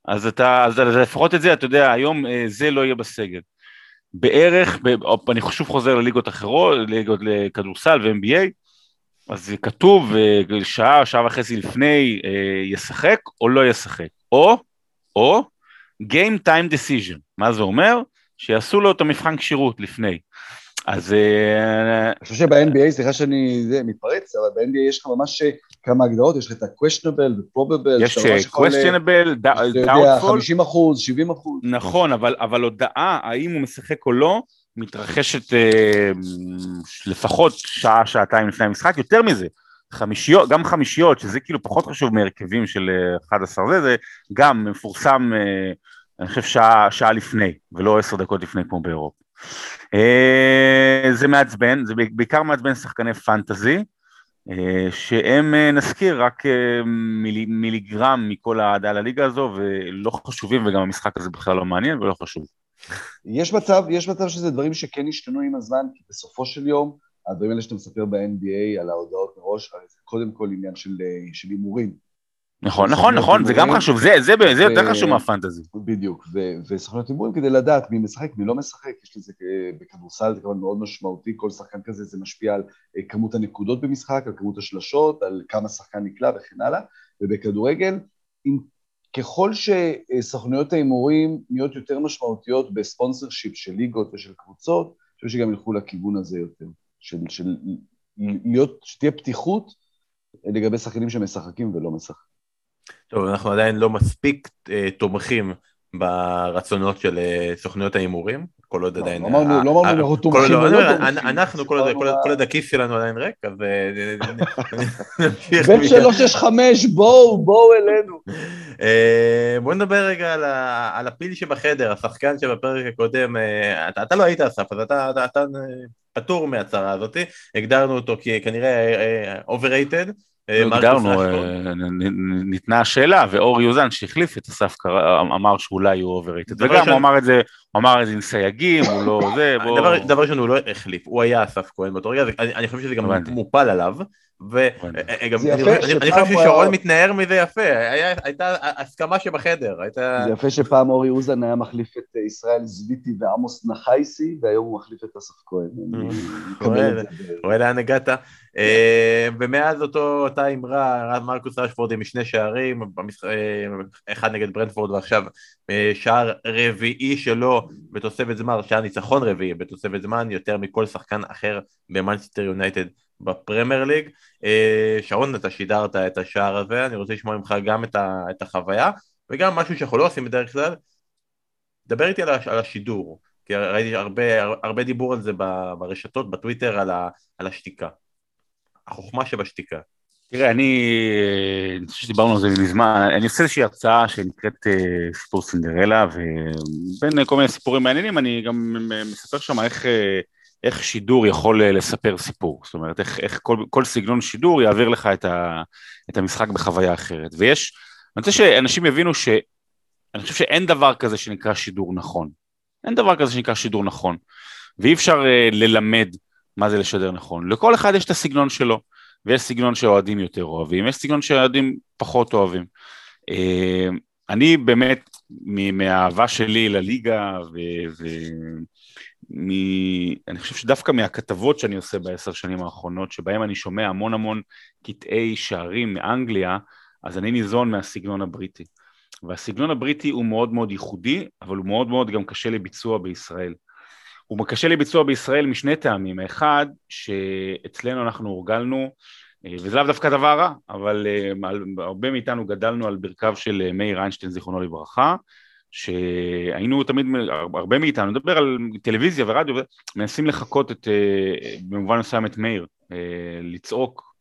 אז אתה, אז לפחות את זה, אתה יודע, היום אה, זה לא יהיה בסגל. בערך, אני שוב חוזר לליגות אחרות, ליגות לכדורסל ו-NBA, אז כתוב אה, שעה, שעה וחצי לפני ישחק או לא ישחק, או, או Game Time Decision, מה זה אומר? שיעשו לו את המבחן כשירות לפני. אז... אה, אני חושב שב-NBA, סליחה שאני מתפרץ, אבל ב-NBA יש לך ממש כמה הגדרות, יש לך את ה-questionable ו-probable. יש questionable, doubtful. 50 אחוז, 70 אחוז. נכון, אבל, אבל הודעה האם הוא משחק או לא, מתרחשת אה, לפחות שעה, שעתיים לפני המשחק, יותר מזה. חמישיות, גם חמישיות, שזה כאילו פחות חשוב מהרכבים של 11 אה, זה, זה גם מפורסם אה, אני חושב שעה, שעה לפני, ולא עשר דקות לפני כמו באירופה. אה, זה מעצבן, זה בעיקר מעצבן שחקני פנטזי, אה, שהם אה, נזכיר רק מיל, מיליגרם מכל האהדה לליגה הזו, ולא חשובים, וגם המשחק הזה בכלל לא מעניין ולא חשוב. יש מצב, יש מצב שזה דברים שכן השתנו עם הזמן, כי בסופו של יום, הדברים האלה שאתה מספר ב-NBA על ההודעות מראש, קודם כל עניין של הימורים. נכון, נכון, נכון, זה גם חשוב, זה, זה, זה יותר חשוב מהפנטזי. בדיוק, וסוכנות הימורים כדי לדעת מי משחק, מי לא משחק, יש לזה בכדורסל זה כמובן מאוד משמעותי, כל שחקן כזה זה משפיע על אה, כמות הנקודות במשחק, על כמות השלשות, על כמה שחקן נקלע וכן הלאה, ובכדורגל, אם, ככל שסוכנויות ההימורים נהיות יותר משמעותיות בספונסר שיפ של ליגות ושל קבוצות, אני חושב שגם ילכו לכיוון הזה יותר, של, של להיות, שתהיה פתיחות לגבי שחקנים שמשחקים ולא משחקים. טוב, אנחנו עדיין לא מספיק אה, תומכים ברצונות של אה, סוכנויות ההימורים, כל עוד לא, עדיין... לא אמרנו, לא אמרנו אנחנו תומכים או לא תומכים. אנחנו, כל עוד הכיס שלנו עדיין ריק, אז אה, נמשיך. בין שלוש יש חמש, בואו, בואו אלינו. בואו נדבר רגע על הפיל שבחדר, השחקן שבפרק הקודם, אתה לא היית אסף, אז אתה פטור מהצהרה הזאת, הגדרנו אותו כנראה overrated. אה, הגדרנו, אה, ניתנה השאלה, ואור יוזן שהחליף את אסף אמר שאולי הוא אוברייטד, וגם הוא אמר את זה, הוא אמר את זה עם סייגים, הוא לא זה, בוא... דבר ראשון הוא לא החליף, הוא היה אסף כהן באותו רגע, אני חושב שזה גם מופל עליו, ואני חושב ששרון מתנער מזה יפה, הייתה הסכמה שבחדר, הייתה... זה יפה שפעם אורי אוזן היה מחליף את ישראל זביטי ועמוס נחייסי, והיום הוא מחליף את אסף כהן. רואה לאן הגעת. אה, ומאז אותה אמרה, מרקוס רשפורד עם שני שערים, אה, אחד נגד ברנדפורד ועכשיו אה, שער רביעי שלו בתוספת זמן, שער ניצחון רביעי בתוספת זמן, יותר מכל שחקן אחר במנצ'סטר יונייטד בפרמייר ליג. שרון, אתה שידרת את השער הזה, אני רוצה לשמוע ממך גם את החוויה, וגם משהו שאנחנו לא עושים בדרך כלל, דבר איתי על השידור, כי ראיתי הרבה, הרבה דיבור על זה ברשתות, בטוויטר, על השתיקה. החוכמה שבשתיקה. תראה, אני, אני חושב שדיברנו על זה מזמן, אני עושה איזושהי הרצאה שנקראת uh, סיפור סינדרלה, ובין כל מיני סיפורים מעניינים, אני גם מספר שם איך, אה, איך שידור יכול אה, לספר סיפור, זאת אומרת, איך, איך כל, כל סגנון שידור יעביר לך את, ה, את המשחק בחוויה אחרת. ויש, אני רוצה שאנשים יבינו ש... אני חושב שאין דבר כזה שנקרא שידור נכון. אין דבר כזה שנקרא שידור נכון. ואי אפשר uh, ללמד מה זה לשדר נכון. לכל אחד יש את הסגנון שלו, ויש סגנון שאוהדים יותר אוהבים, יש סגנון שאוהדים פחות אוהבים. Uh, אני באמת, מהאהבה שלי לליגה, ואני חושב שדווקא מהכתבות שאני עושה בעשר שנים האחרונות, שבהם אני שומע המון המון קטעי שערים מאנגליה, אז אני ניזון מהסגנון הבריטי. והסגנון הבריטי הוא מאוד מאוד ייחודי, אבל הוא מאוד מאוד גם קשה לביצוע בישראל. הוא קשה לביצוע בישראל משני טעמים, האחד שאצלנו אנחנו הורגלנו, אה, וזה לאו דווקא דבר רע, אבל אה, הרבה מאיתנו גדלנו על ברכיו של אה, מאיר איינשטיין זיכרונו לברכה, שהיינו תמיד, הרבה מאיתנו, נדבר על טלוויזיה ורדיו, מנסים לחקות את, במובן מסוים את מאיר, לצעוק,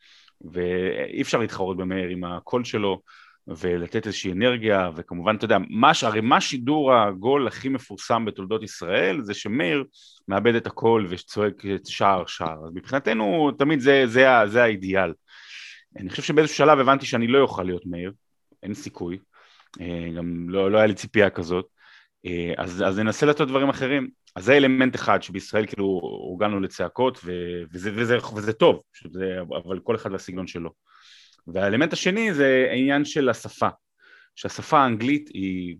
ואי אפשר להתחרות במאיר עם הקול שלו, ולתת איזושהי אנרגיה, וכמובן, אתה יודע, מה, הרי מה שידור הגול הכי מפורסם בתולדות ישראל, זה שמאיר מאבד את הקול וצועק שער שער, אז מבחינתנו תמיד זה, זה, זה, האידיאל. אני חושב שבאיזשהו שלב הבנתי שאני לא אוכל להיות מאיר, אין סיכוי, אה, גם לא, לא היה לי ציפייה כזאת, אה, אז, אז ננסה לעשות דברים אחרים. אז זה אלמנט אחד שבישראל כאילו הורגלנו לצעקות וזה, וזה, וזה טוב, שזה, אבל כל אחד והסגנון שלו. והאלמנט השני זה העניין של השפה, שהשפה האנגלית היא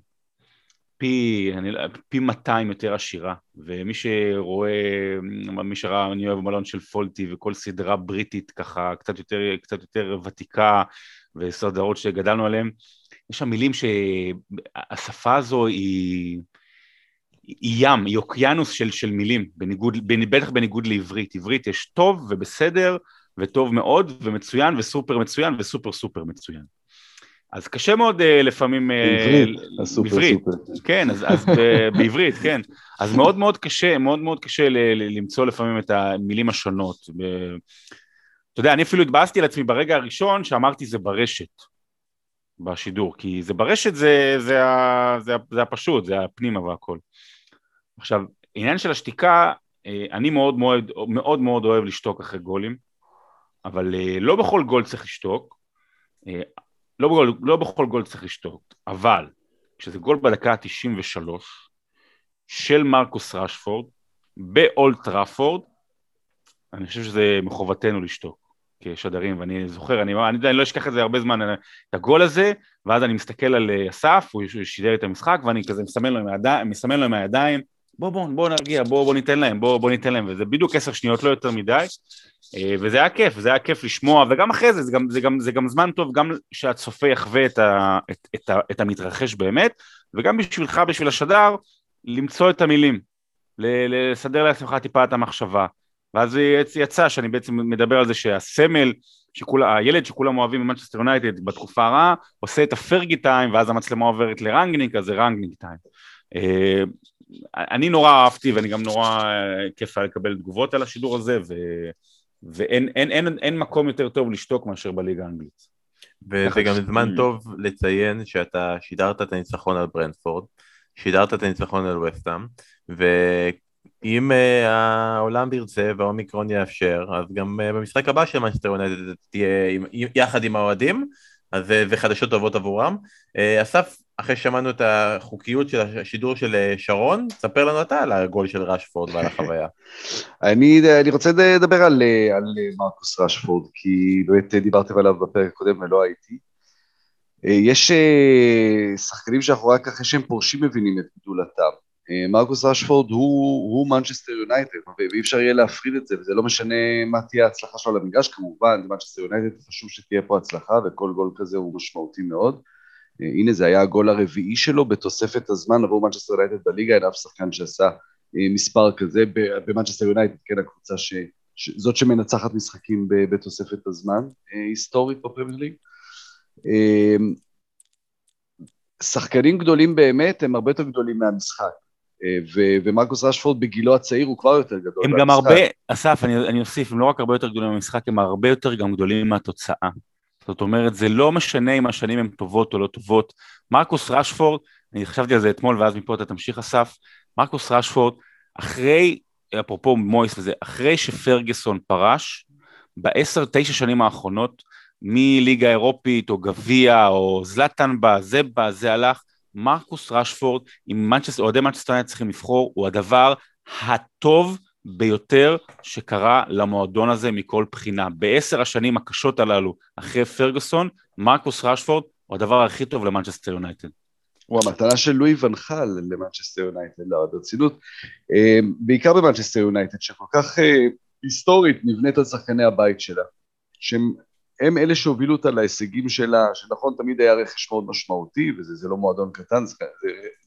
פי, אני, לא, פי 200 יותר עשירה, ומי שרואה, מי שראה, אני אוהב מלון של פולטי וכל סדרה בריטית ככה קצת יותר, קצת יותר ותיקה וסדרות שגדלנו עליהן, יש שם מילים שהשפה הזו היא, היא ים, היא אוקיינוס של, של מילים, בניגוד, בטח בניגוד לעברית, עברית יש טוב ובסדר וטוב מאוד ומצוין וסופר מצוין וסופר סופר מצוין. אז קשה מאוד uh, לפעמים... Uh, בעברית, הסופר בעברית, סופר. כן, אז, אז בעברית, כן. אז מאוד מאוד קשה, מאוד מאוד קשה ל, ל, למצוא לפעמים את המילים השונות. ב, אתה יודע, אני אפילו התבאסתי על עצמי ברגע הראשון שאמרתי זה ברשת, בשידור, כי זה ברשת זה, זה, זה, זה, זה הפשוט, זה הפנימה והכל. עכשיו, עניין של השתיקה, אה, אני מאוד מאוד מאוד מאוד אוהב לשתוק אחרי גולים. אבל אה, לא בכל גול צריך לשתוק, אה, לא בכל, לא בכל גול צריך לשתוק, אבל כשזה גול בדקה ה-93 של מרקוס רשפורד באולט טראפורד, אני חושב שזה מחובתנו לשתוק כשדרים, ואני זוכר, אני, אני, אני לא אשכח את זה הרבה זמן, את הגול הזה, ואז אני מסתכל על אה, אסף, הוא שידר את המשחק, ואני כזה מסמן לו עם הידיים, מסמן לו עם הידיים בוא בוא בוא נרגיע, בוא בוא ניתן להם, בוא בוא ניתן להם, וזה בדיוק עשר שניות, לא יותר מדי, אה, וזה היה כיף, זה היה כיף לשמוע, וגם אחרי זה, זה גם, זה גם, זה גם זמן טוב, גם שהצופה יחווה את, ה, את, את, ה, את המתרחש באמת, וגם בשבילך, בשביל השדר, למצוא את המילים, לסדר לעצמך טיפה את המחשבה. ואז יצא שאני בעצם מדבר על זה שהסמל, שכול, הילד שכולם אוהבים במנצ'סטר יונייטד בתקופה הרעה, עושה את הפרגי טיים, ואז המצלמה עוברת לרנגניק, אז זה רנגניק טיים. אה, אני נורא אהבתי ואני גם נורא אה, כיף היה לקבל תגובות על השידור הזה ו... ואין אין, אין, אין, אין מקום יותר טוב לשתוק מאשר בליגה האנגלית. וזה גם זמן טוב לציין שאתה שידרת את הניצחון על ברנדפורד, שידרת את הניצחון על וסטאם, ואם uh, העולם ירצה והאומיקרון יאפשר, אז גם uh, במשחק הבא של מנצ'סטר יונייטד תהיה יחד עם האוהדים, אז זה חדשות טובות עבורם. אסף, אחרי ששמענו את החוקיות של השידור של אה, שרון, ספר לנו אתה על הגול של רשפורד ועל החוויה. אני, אני רוצה לדבר על, על מרקוס רשפורד, כי באמת דיברתם עליו בפרק הקודם ולא הייתי. אה, יש אה, שחקנים שאנחנו רק אחרי שהם פורשים מבינים את גדולתם. מרקוס רשפורד הוא מנצ'סטר יונייטד, ואי אפשר יהיה להפריד את זה, וזה לא משנה מה תהיה ההצלחה שלו על המגרש, כמובן, מנצ'סטר יונייטד חשוב שתהיה פה הצלחה, וכל גול כזה הוא משמעותי מאוד. אה, הנה זה היה הגול הרביעי שלו בתוספת הזמן עבור מנצ'סטר יונייטד בליגה, אין אף שחקן שעשה אה, מספר כזה במנצ'סטר יונייטד, כן, הקבוצה ש... זאת שמנצחת משחקים בתוספת הזמן, אה, היסטורית בפרמייר ליג. שחקנים גדולים באמת הם הרבה יותר גדולים מהמשחק. ו- ומרקוס רשפורד בגילו הצעיר הוא כבר יותר גדול. הם גם הרבה, אסף, אני, אני אוסיף, הם לא רק הרבה יותר גדולים מהמשחק, הם הרבה יותר גם גדולים מהתוצאה. זאת אומרת, זה לא משנה אם השנים הן טובות או לא טובות. מרקוס רשפורד, אני חשבתי על זה אתמול ואז מפה אתה תמשיך אסף, מרקוס רשפורד, אחרי, אפרופו מויס וזה, אחרי שפרגוסון פרש, בעשר, תשע שנים האחרונות, מליגה אירופית או גביע או זלטן בא, זה בא, זה הלך, מרקוס רשפורד, אם אוהדי מנצ'סטר צריכים לבחור, הוא הדבר הטוב ביותר שקרה למועדון הזה מכל בחינה. בעשר השנים הקשות הללו, אחרי פרגוסון, מרקוס רשפורד הוא הדבר הכי טוב למנצ'סטר יונייטד. הוא המתנה של לואי ואן חאל למנצ'סטר יונייטד, לא, ברצינות. אה, בעיקר במנצ'סטר יונייטד, שכל כך אה, היסטורית נבנית על שחקני הבית שלה. שהם הם אלה שהובילו אותה להישגים שלה, שנכון תמיד היה רכש מאוד משמעותי, וזה לא מועדון קטן, זה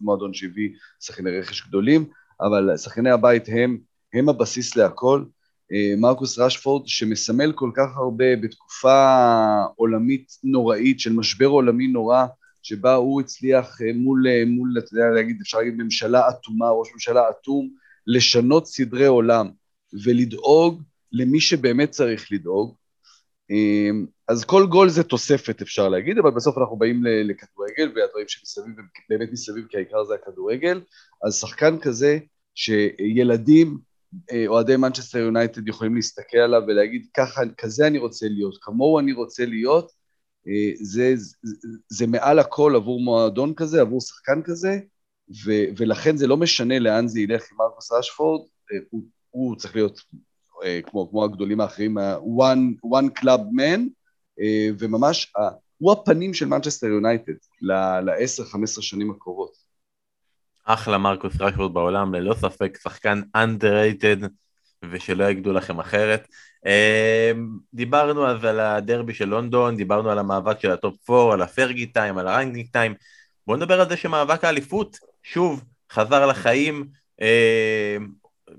מועדון שהביא שחקני רכש גדולים, אבל שחקני הבית הם, הם הבסיס להכל. אה, מרקוס רשפורד שמסמל כל כך הרבה בתקופה עולמית נוראית של משבר עולמי נורא שבה הוא הצליח אה, מול, אה, מול, אתה יודע להגיד, אפשר להגיד ממשלה אטומה, ראש ממשלה אטום, לשנות סדרי עולם ולדאוג למי שבאמת צריך לדאוג. אז כל גול זה תוספת אפשר להגיד, אבל בסוף אנחנו באים לכדורגל והדברים שמסביב באמת מסביב כי העיקר זה הכדורגל, אז שחקן כזה שילדים אה, אוהדי מנצ'סטר יונייטד יכולים להסתכל עליו ולהגיד ככה, כזה אני רוצה להיות, כמוהו אני רוצה להיות, אה, זה, זה, זה מעל הכל עבור מועדון כזה, עבור שחקן כזה, ו, ולכן זה לא משנה לאן זה ילך עם מרקוס רשפורד, אה, הוא, הוא צריך להיות כמו, כמו הגדולים האחרים, one, one club man, וממש הוא הפנים של מנצ'סטר יונייטד ל-10-15 שנים הקרובות. אחלה מרקוס רשפורד בעולם, ללא ספק שחקן underrated ושלא יגידו לכם אחרת. אמ, דיברנו אז על הדרבי של לונדון, דיברנו על המאבק של הטופ 4, על הפרגי time, על הריינגינג time. בואו נדבר על זה שמאבק האליפות, שוב, חזר לחיים.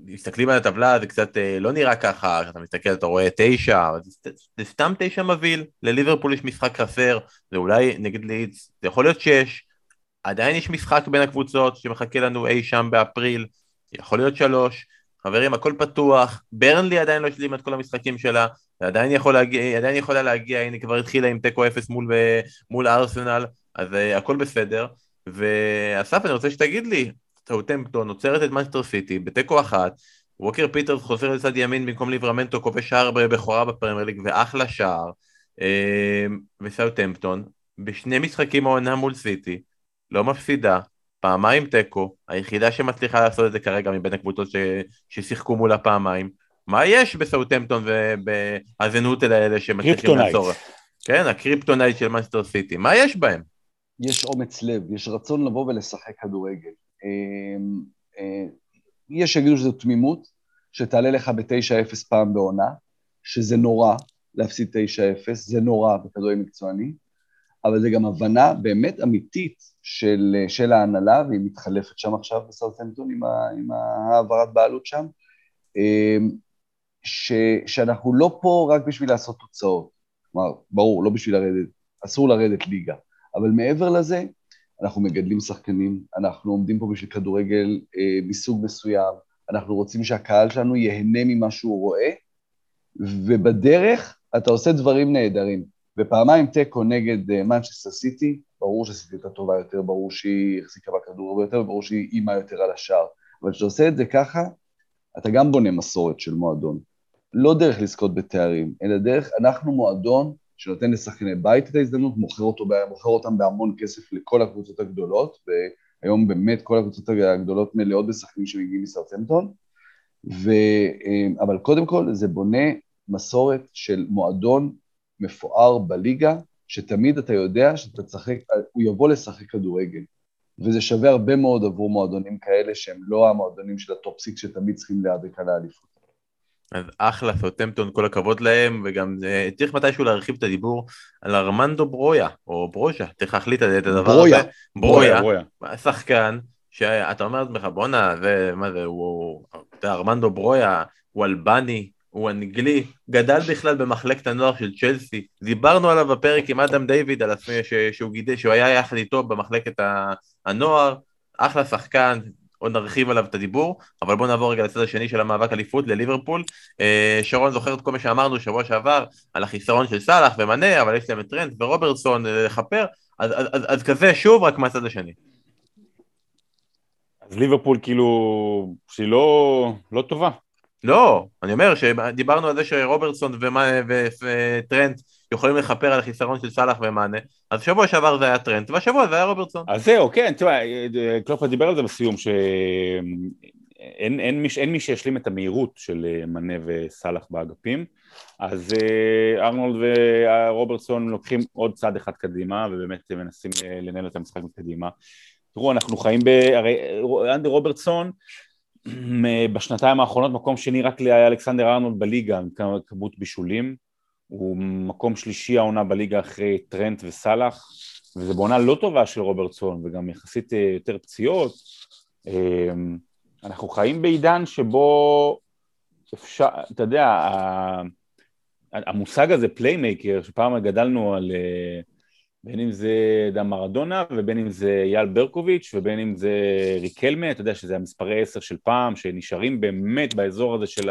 מסתכלים על הטבלה זה קצת אה, לא נראה ככה, אתה מסתכל אתה רואה תשע, זה, זה סתם תשע מבהיל, לליברפול יש משחק חסר, זה אולי נגד לידס, זה יכול להיות שש, עדיין יש משחק בין הקבוצות שמחכה לנו אי שם באפריל, יכול להיות שלוש, חברים הכל פתוח, ברנלי עדיין לא השלימה את כל המשחקים שלה, עדיין, יכול להגיע, עדיין יכולה להגיע, הנה כבר התחילה עם תיקו אפס מול, מול ארסנל, אז uh, הכל בסדר, ואסף אני רוצה שתגיד לי, סאוטמפטון עוצרת את מנצ'סטר סיטי בתיקו אחת, ווקר פיטרס חוזר לצד ימין במקום ליברמנטו, כובש שער בכורה בפרמייר ליג ואחלה שער, אה, וסאוטמפטון, בשני משחקים העונה מול סיטי, לא מפסידה, פעמיים תיקו, היחידה שמצליחה לעשות את זה כרגע מבין הקבוצות ש... ששיחקו מולה פעמיים. מה יש בסאוטמפטון ובהאזנהוטל האלה שמצליחים לעצור? כן, הקריפטונייט של מנצ'סטר סיטי, מה יש בהם? יש אומץ לב, יש רצון לבוא ולשחק כדורגל. אמ, אה, יש שיגידו שזו תמימות, שתעלה לך ב-9-0 פעם בעונה, שזה נורא להפסיד 9-0, זה נורא בכדורגל מקצועני, אבל זה גם הבנה באמת אמיתית של, של ההנהלה, והיא מתחלפת שם עכשיו בסאוטמפטון עם, עם העברת בעלות שם, אמ, ש, שאנחנו לא פה רק בשביל לעשות תוצאות. כלומר, ברור, לא בשביל לרדת, אסור לרדת ליגה, אבל מעבר לזה, אנחנו מגדלים שחקנים, אנחנו עומדים פה בשביל כדורגל אה, מסוג מסוים, אנחנו רוצים שהקהל שלנו ייהנה ממה שהוא רואה, ובדרך אתה עושה דברים נהדרים. ופעמיים תיקו נגד מנצ'סטר uh, סיטי, ברור שסיטי יותר טובה יותר, ברור שהיא החזיקה בכדור הרבה יותר, ברור שהיא אימה יותר על השער. אבל כשאתה עושה את זה ככה, אתה גם בונה מסורת של מועדון. לא דרך לזכות בתארים, אלא דרך, אנחנו מועדון שנותן לשחקני בית את ההזדמנות, מוכר, אותו, מוכר אותם בהמון כסף לכל הקבוצות הגדולות, והיום באמת כל הקבוצות הגדולות מלאות בשחקנים שמגיעים מסרטמפטון, ו... אה, אבל קודם כל זה בונה מסורת של מועדון מפואר בליגה, שתמיד אתה יודע שאתה תשחק, הוא יבוא לשחק כדורגל. וזה שווה הרבה מאוד עבור מועדונים כאלה שהם לא המועדונים של ה top six שתמיד צריכים להיאבק על האליפות. אז אחלה, סוטמפטון, כל הכבוד להם, וגם אה, צריך מתישהו להרחיב את הדיבור על ארמנדו ברויה, או ברוז'ה, צריך להחליט את הדבר ברויה. הזה. ברויה. ברויה, שחקן, שאתה אומר לעצמך, בואנה, זה, מה זה, הוא, ארמנדו ברויה, הוא אלבני, הוא אנגלי, גדל בכלל במחלקת הנוער של צ'לסי, דיברנו עליו בפרק עם אדם דיוויד, על עצמי שהוא גידל, שהוא היה יחד איתו במחלקת הנוער, אחלה שחקן, עוד נרחיב עליו את הדיבור, אבל בואו נעבור רגע לצד השני של המאבק אליפות, לליברפול. אה, שרון זוכר את כל מה שאמרנו שבוע שעבר על החיסרון של סאלח ומנה, אבל יש להם את טרנט ורוברטסון אה, לכפר, אז, אז, אז, אז כזה שוב, רק מהצד השני. אז ליברפול כאילו, שהיא לא, לא טובה, לא, אני אומר שדיברנו על זה שרוברטסון וטרנט יכולים לכפר על החיסרון של סאלח ומאנה, אז שבוע שעבר זה היה טרנט, והשבוע זה היה רוברטסון. אז זהו, כן, תראה, קלופה דיבר על זה בסיום, שאין אין מי, אין מי שישלים את המהירות של מאנה וסאלח באגפים, אז אה, ארנולד ורוברטסון לוקחים עוד צעד אחד קדימה, ובאמת מנסים אה, לנהל את המשחק מקדימה. תראו, אנחנו חיים ב... הרי אנדי רוברטסון, בשנתיים האחרונות מקום שני רק לאלכסנדר ארנולד בליגה עם כמות בישולים, הוא מקום שלישי העונה בליגה אחרי טרנט וסאלח, וזה בעונה לא טובה של רוברטסון וגם יחסית אה, יותר פציעות. אמ, אנחנו חיים בעידן שבו אפשר, אתה יודע, המושג הזה פליימייקר, שפעם גדלנו על אה, בין אם זה דם מרדונה ובין אם זה אייל ברקוביץ' ובין אם זה ריקלמה, אתה יודע שזה המספרי עשר של פעם שנשארים באמת באזור הזה של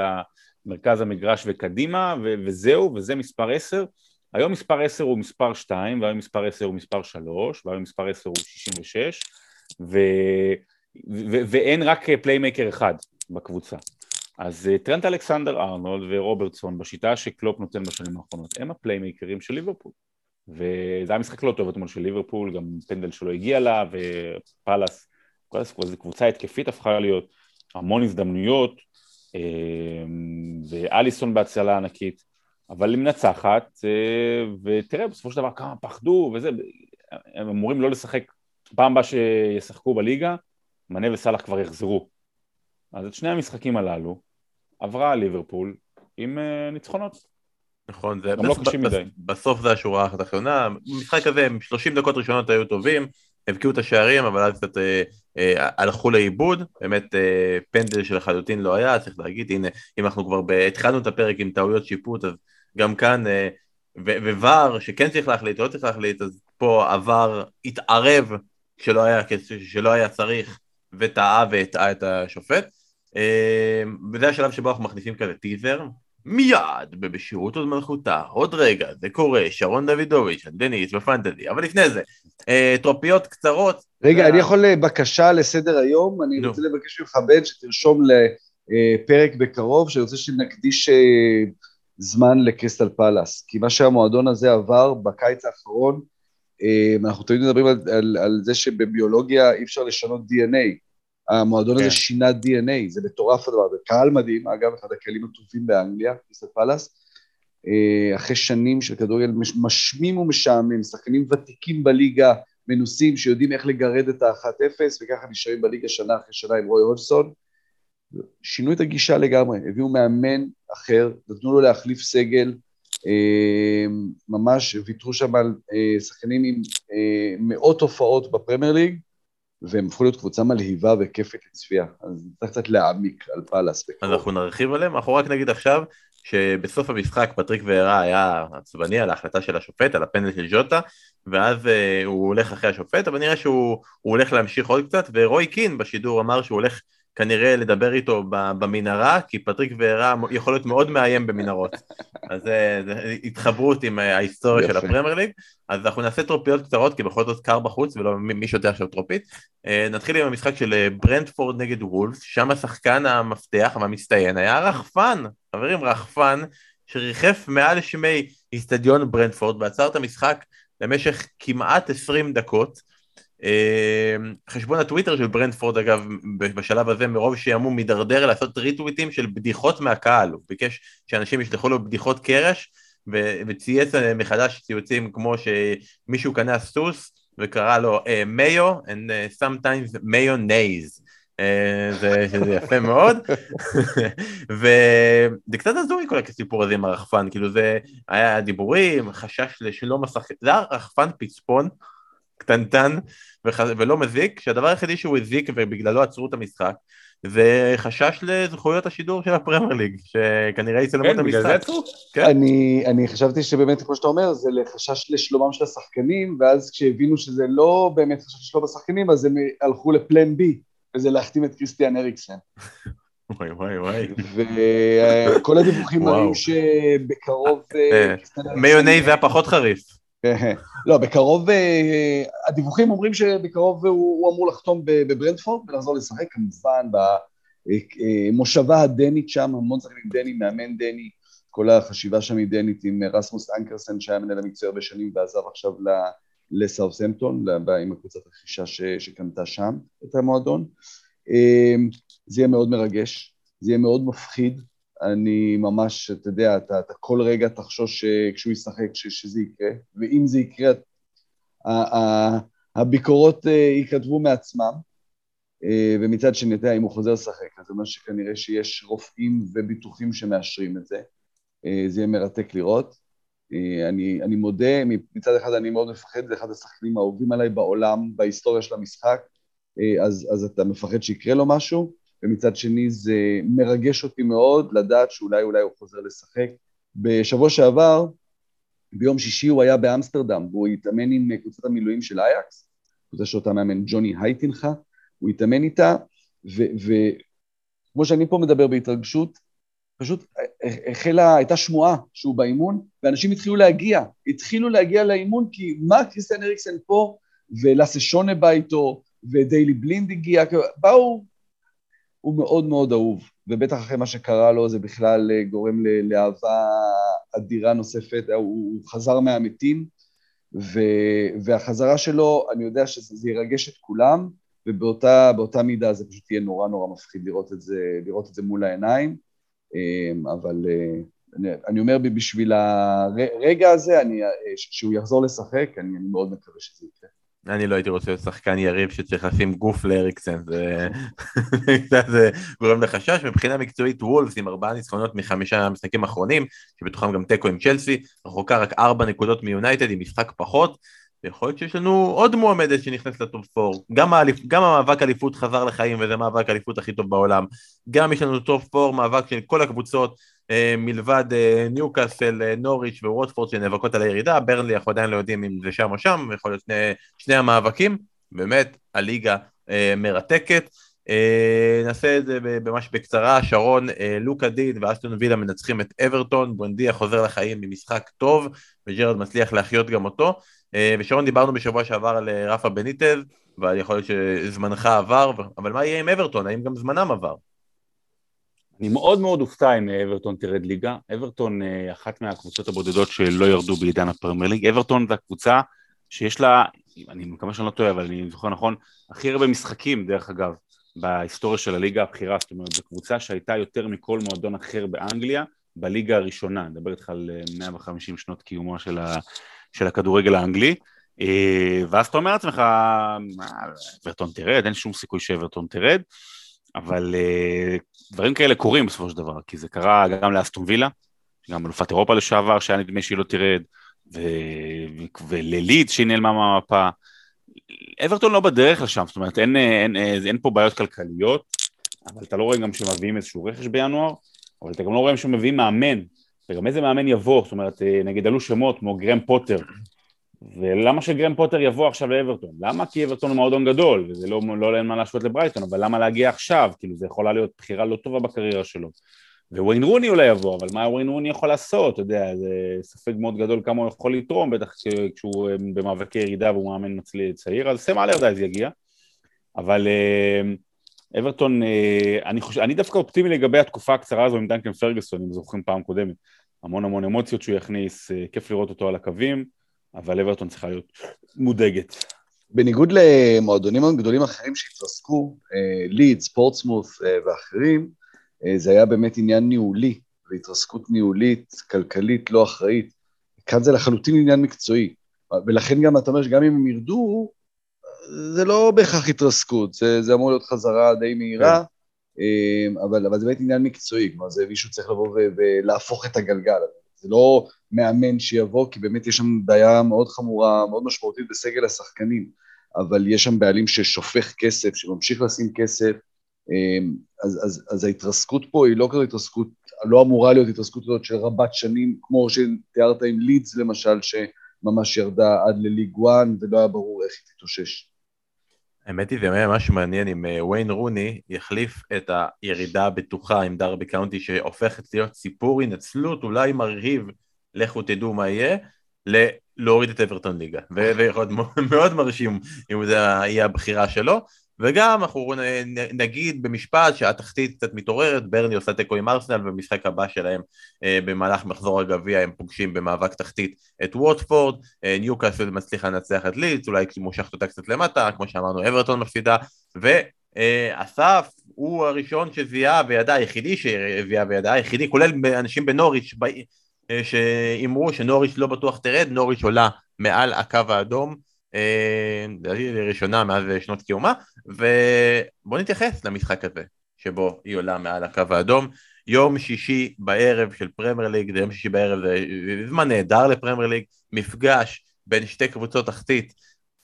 מרכז המגרש וקדימה ו- וזהו וזה מספר עשר, היום מספר עשר הוא מספר שתיים והיום מספר עשר הוא מספר שלוש והיום מספר עשר הוא שישים ושש ו- ו- ואין רק פליימייקר אחד בקבוצה. אז אה, טרנט אלכסנדר ארנולד ורוברטסון בשיטה שקלופ נותן בשנים האחרונות הם הפליימייקרים של ליברפול. וזה היה משחק לא טוב אתמול של ליברפול, גם פנדל שלא הגיע לה, ופאלאס, זו קבוצה התקפית הפכה להיות, המון הזדמנויות, ואליסון בהצלה ענקית, אבל היא מנצחת, אה, ותראה, בסופו של דבר כמה פחדו וזה, הם אמורים לא לשחק, פעם הבאה שישחקו בליגה, מנה וסאלח כבר יחזרו. אז את שני המשחקים הללו עברה ליברפול עם אה, ניצחונות. נכון, זה לא קשים מדי. בסוף זה השורה התחתונה, במשחק הזה 30 דקות ראשונות היו טובים, הבקיעו את השערים, אבל אז קצת אה, אה, הלכו לאיבוד, באמת אה, פנדל שלחלוטין לא היה, צריך להגיד, הנה, אם אנחנו כבר התחלנו את הפרק עם טעויות שיפוט, אז גם כאן, וVAR, שכן צריך להחליט, לא צריך להחליט, אז פה עבר התערב כשלא היה, כשלא היה צריך, וטעה והטעה את השופט. וזה השלב שבו אנחנו מכניסים כזה טיזר, מיד בבשירות עוד מלכותה, עוד רגע, זה קורה, שרון דוידוביץ', דניס בפנטזי, אבל לפני זה, אה, טרופיות קצרות. רגע, אני יכול אה, בקשה לסדר היום, אני רוצה לבקש ממך בן שתרשום לפרק בקרוב, שאני רוצה שנקדיש אה, זמן לקריסטל פלאס, כי מה שהמועדון הזה עבר בקיץ האחרון, אנחנו תמיד מדברים על, על, על זה שבביולוגיה אי אפשר לשנות DNA, המועדון כן. הזה שינה DNA, זה מטורף הדבר, זה קהל מדהים, אגב, אחד הכלים הטובים באנגליה, קריסטל פלאס, אה, אחרי שנים של כדורגל משמים ומשעמם, שחקנים ותיקים בליגה, מנוסים, שיודעים איך לגרד את ה-1-0, וככה נשארים בליגה שנה אחרי שנה עם רוי הולסון. שינו את הגישה לגמרי, הביאו מאמן אחר, נתנו לו להחליף סגל, אה, ממש ויתרו שם על אה, שחקנים עם מאות הופעות בפרמייר ליג, והם הפכו להיות קבוצה מלהיבה וכיפת לצפייה, אז צריך קצת להעמיק על פאלאס. אז אנחנו נרחיב עליהם, אנחנו רק נגיד עכשיו שבסוף המשחק פטריק וירה היה עצבני על ההחלטה של השופט, על הפנדל של ז'וטה, ואז אה, הוא הולך אחרי השופט, אבל נראה שהוא הולך להמשיך עוד קצת, ורוי קין בשידור אמר שהוא הולך כנראה לדבר איתו במנהרה, כי פטריק וירה יכול להיות מאוד מאיים במנהרות. אז זה התחברות עם אה, ההיסטוריה של הפרמייר ליג. אז אנחנו נעשה טרופיות קצרות, כי בכל זאת קר בחוץ, ולא מי שותה עכשיו טרופית. אה, נתחיל עם המשחק של אה, ברנדפורד נגד וולף, שם השחקן המפתח והמצטיין היה רחפן. חברים, רחפן שריחף מעל שמי איצטדיון ברנדפורד ועצר את המשחק למשך כמעט 20 דקות. אמ, חשבון הטוויטר של ברנדפורד אגב בשלב הזה מרוב שיעמו מידרדר לעשות ריטוויטים של בדיחות מהקהל, הוא ביקש שאנשים ישלחו לו בדיחות קרש וצייץ מחדש ציוצים כמו שמישהו קנה סוס וקרא לו מיו uh, and uh, sometimes mayonnaise uh, זה, יפה מאוד. וזה קצת הזוי כל הסיפור הזה עם הרחפן. כאילו זה היה דיבורים חשש לשלום השחקן זה היה רחפן פצפון קטנטן וח... ולא מזיק, שהדבר היחידי שהוא הזיק ובגללו עצרו את המשחק זה חשש לזכויות השידור של הפרמייר ליג, שכנראה יצלמו כן, את המשחק. כן, בגלל זה עצרו? כן. אני, אני חשבתי שבאמת, כמו שאתה אומר, זה לחשש לשלומם של השחקנים, ואז כשהבינו שזה לא באמת חשש לשלום השחקנים, אז הם הלכו לפלן בי, וזה להחתים את קריסטיאן אריקסן. וואי וואי וואי. וכל הדיווחים מראים שבקרוב... אה, מיוני זה היה פחות חריף. לא, בקרוב, אה, הדיווחים אומרים שבקרוב הוא, אמור לחתום בברנדפורד ולחזור לשחק, כמובן מושבה הדנית שם, המון שחקנים דני, מאמן דני, כל החשיבה שם היא דנית עם רסמוס אנקרסן שהיה מנהל המקצועי הרבה שנים ועזב עכשיו לסאות'המפטון, עם הקבוצת רכישה שקנתה שם את המועדון. זה יהיה מאוד מרגש, זה יהיה מאוד מפחיד, אני ממש, אתה יודע, אתה, אתה כל רגע תחשוש כשהוא ישחק ש, שזה יקרה, ואם זה יקרה, הביקורות אה, ייכתבו מעצמם, אה, ומצד שני, אתה יודע, אם הוא חוזר לשחק, אז זה אומר שכנראה שיש רופאים וביטוחים שמאשרים את זה. אה, זה יהיה מרתק לראות. אני, אני מודה, מצד אחד אני מאוד מפחד, זה אחד השחקנים האהובים עליי בעולם, בהיסטוריה של המשחק, אז, אז אתה מפחד שיקרה לו משהו, ומצד שני זה מרגש אותי מאוד לדעת שאולי אולי הוא חוזר לשחק. בשבוע שעבר, ביום שישי הוא היה באמסטרדם, והוא התאמן עם קבוצת המילואים של אייקס, קבוצה שאותה מאמן ג'וני הייטינחה, הוא התאמן איתה, וכמו שאני פה מדבר בהתרגשות, פשוט החלה, הייתה שמועה שהוא באימון, ואנשים התחילו להגיע, התחילו להגיע לאימון, כי מה קריסטיאן אריקסן פה, ולאסה שונה בא איתו, ודיילי בלינד הגיע, באו, הוא מאוד מאוד אהוב, ובטח אחרי מה שקרה לו זה בכלל אה, גורם לאהבה אדירה נוספת, הוא, חזר מהמתים, ו, והחזרה שלו, אני יודע שזה ירגש את כולם, ובאותה מידה זה פשוט יהיה נורא נורא מפחיד לראות את זה, לראות את זה מול העיניים, אמ, אבל אה, אני, אני אומר בשביל הרגע הזה, אני, אה, שהוא יחזור לשחק, אני, אני מאוד מקווה שזה יקרה. אני לא הייתי רוצה להיות שחקן יריב שצריך לשים גוף לאריקסן, זה, זה גורם לחשש. מבחינה מקצועית וולפס עם ארבעה ניצחונות מחמישה משחקים אחרונים, שבתוכם גם תיקו עם צ'לסי, רחוקה רק ארבע נקודות מיונייטד עם משחק פחות, ויכול להיות שיש לנו עוד מועמדת שנכנסת לטופ 4. גם, האליפ, גם המאבק אליפות חזר לחיים וזה מאבק אליפות הכי טוב בעולם. גם יש לנו top 4, מאבק של כל הקבוצות, מלבד אה, ניוקאסל, אה, נוריץ' וווטפורד שנאבקות על הירידה, ברנלי אנחנו עדיין לא יודעים אם זה שם או שם, יכול להיות שני, שני המאבקים. באמת, הליגה אה, מרתקת. אה, נעשה את זה ממש בקצרה, שרון, לוקה דין ואסטון וילה מנצחים את אברטון, בואנדיה חוזר לחיים ממשחק טוב, וג'רד מצליח להחיות גם אותו. ושרון דיברנו בשבוע שעבר על רפה בניטז, ויכול להיות שזמנך עבר, אבל מה יהיה עם אברטון? האם גם זמנם עבר? אני מאוד מאוד אופתע אם אברטון תרד ליגה. אברטון אה, אחת מהקבוצות הבודדות שלא ירדו בעידן הפרמייר ליג. אברטון זו הקבוצה שיש לה, אני מקווה שאני לא טועה, אבל אני זוכר נכון, הכי הרבה משחקים, דרך אגב, בהיסטוריה של הליגה הבכירה, זאת אומרת, זו קבוצה שהייתה יותר מכל מועדון אחר באנגליה, בליגה הראשונה, אני מדבר איתך על 150 שנות קיומו של, ה, של הכדורגל האנגלי, אה, ואז אתה אומר לעצמך, אברטון תרד, אין שום סיכוי שאברטון תרד, אבל אה, דברים כאלה קורים בסופו של דבר, כי זה קרה גם לאסטון וילה, גם אלופת אירופה לשעבר, שהיה נדמה שהיא לא תרד, ו... ולליד שהיא נעלמה מהמפה. אברטון לא בדרך לשם, זאת אומרת אין, אין, אין, אין פה בעיות כלכליות, אבל אתה לא רואה גם שמביאים איזשהו רכש בינואר, אבל אתה גם לא רואה שמביאים מאמן וגם איזה מאמן יבוא, זאת אומרת, אה, נגיד עלו שמות כמו גרם פוטר, ולמה שגרם פוטר יבוא עכשיו לאברטון? למה? כי אברטון הוא מועדון גדול, וזה לא, לא אין מה להשוות לברייטון, אבל למה להגיע עכשיו? כאילו זה יכולה להיות בחירה לא טובה בקריירה שלו. וויין רוני אולי יבוא, אבל מה וויין רוני יכול לעשות? אתה יודע, זה ספק מאוד גדול כמה הוא יכול לתרום, בטח כשהוא אה, במאבקי ירידה והוא מאמן מצליח צעיר, אז סם אלרדייז יגיע. אבל אה, אברטון, אני, חושב, אני דווקא אופטימי לגבי התקופה הקצרה הזו עם דנקן פרגוסון, אם זוכרים פעם קודמת. המון המון אמוציות שהוא יכניס, אה, כיף לראות אותו על הקווים, אבל אברטון צריכה להיות מודאגת. בניגוד למועדונים גדולים אחרים שהתרסקו, ליד, ספורטסמוט ואחרים, אה, זה היה באמת עניין ניהולי, והתרסקות ניהולית, כלכלית, לא אחראית. כאן זה לחלוטין עניין מקצועי, ולכן גם אתה אומר שגם אם הם ירדו, זה לא בהכרח התרסקות, זה, זה אמור להיות חזרה די מהירה. כן. אבל, אבל זה באמת עניין מקצועי, כלומר זה מישהו צריך לבוא ולהפוך את הגלגל, זה לא מאמן שיבוא, כי באמת יש שם בעיה מאוד חמורה, מאוד משמעותית בסגל השחקנים, אבל יש שם בעלים ששופך כסף, שממשיך לשים כסף, אמ, אז, אז, אז ההתרסקות פה היא לא כזו התרסקות, לא אמורה להיות התרסקות כזאת של רבת שנים, כמו שתיארת עם לידס למשל, שממש ירדה עד לליג 1 ולא היה ברור איך היא תתאושש. האמת היא זה ממש מעניין אם אה, ויין רוני יחליף את הירידה הבטוחה עם דרבי קאונטי שהופכת להיות סיפור הנצלות אולי מרהיב לכו תדעו מה יהיה להוריד את אברטון ליגה. ויכול להיות מאוד מרשים אם זה יהיה הבחירה שלו וגם אנחנו נגיד במשפט שהתחתית קצת מתעוררת, ברני עושה תיקו עם ארסנל במשחק הבא שלהם אה, במהלך מחזור הגביע הם פוגשים במאבק תחתית את ווטפורד, אה, ניוקאסל מצליחה לנצח את לידס, אולי מושכת אותה קצת למטה, כמו שאמרנו אברטון מפסידה, ואסף הוא הראשון שזיהה וידע, היחידי שזיהה וידע, היחידי, כולל אנשים בנוריץ' אה, שאמרו שנוריץ' לא בטוח תרד, נוריץ' עולה מעל הקו האדום, לדעתי לראשונה מאז שנות קיומה, ובואו נתייחס למשחק הזה, שבו היא עולה מעל הקו האדום. יום שישי בערב של פרמייר ליג, זה יום שישי בערב, זה זמן נהדר לפרמייר ליג, מפגש בין שתי קבוצות תחתית,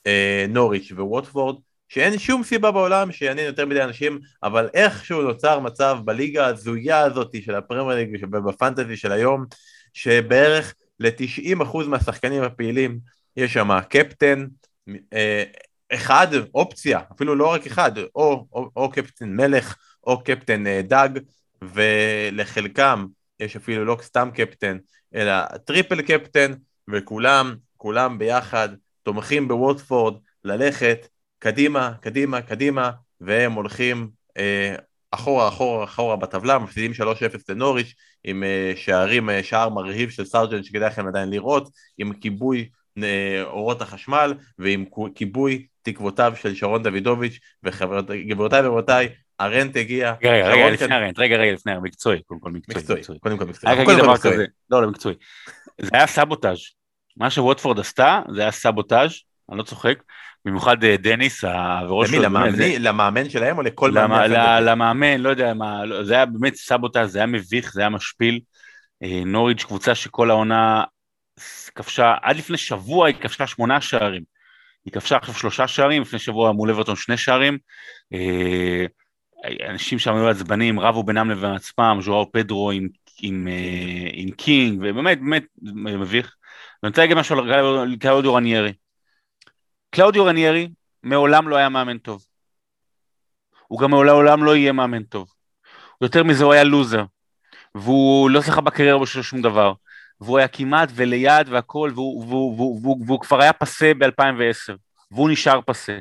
אה, נוריץ' וווטפורד, שאין שום סיבה בעולם שיעניין יותר מדי אנשים, אבל איכשהו נוצר מצב בליגה ההזויה הזאת של הפרמייר ליג ובפנטזי של היום, שבערך ל-90% מהשחקנים הפעילים יש שם קפטן, אה, אחד, אופציה, אפילו לא רק אחד, או, או, או קפטן מלך או קפטן אה, דג, ולחלקם יש אפילו לא סתם קפטן, אלא triple captain, וכולם, כולם ביחד תומכים בווטפורד ללכת קדימה, קדימה, קדימה, והם הולכים אה, אחורה, אחורה, אחורה בטבלה, מפסידים 3-0 לנוריץ' עם שערים, שער מרהיב של סארג'נט שכדאי לכם עדיין לראות, עם כיבוי אורות החשמל ועם כיבוי תקוותיו של שרון דוידוביץ' וגבירותיי ורבותיי, הרנט הגיע. רגע, רגע, לפני הרנט, רגע, רגע, לפני המקצועי, קודם כל מקצועי. קודם כל מקצועי. רק אגיד דבר כזה, לא, לא מקצועי. זה היה סבוטאז'. מה שווטפורד עשתה, זה היה סבוטאז', אני לא צוחק. במיוחד אה, דניס, הראש שלו. למי? למאמן שלהם או לכל מאמן? למאמן, לא יודע מה, לא, זה היה באמת סבוטאז', זה היה מביך, זה היה משפיל. אה, נוריץ' קבוצה שכל העונה כבשה, עד לפני שבוע היא כבשה שמונה שערים. היא כבשה עכשיו שלושה שערים, לפני שבוע מול אברטון שני שערים. אה, אנשים שם היו עצבנים, רבו בינם לבין עצמם, ז'ואאו פדרו עם, עם, אה, עם קינג, ובאמת, באמת מביך. ואני רוצה להגיד משהו על קלאודיו רניירי. קלאודיו רניירי מעולם לא היה מאמן טוב. הוא גם מעולם לא יהיה מאמן טוב. יותר מזה הוא היה לוזר. והוא לא שיחק בקריירה בשביל שום דבר. והוא היה כמעט וליד והכל, והוא, והוא, והוא, והוא, והוא כבר היה פסה ב-2010, והוא נשאר פסה.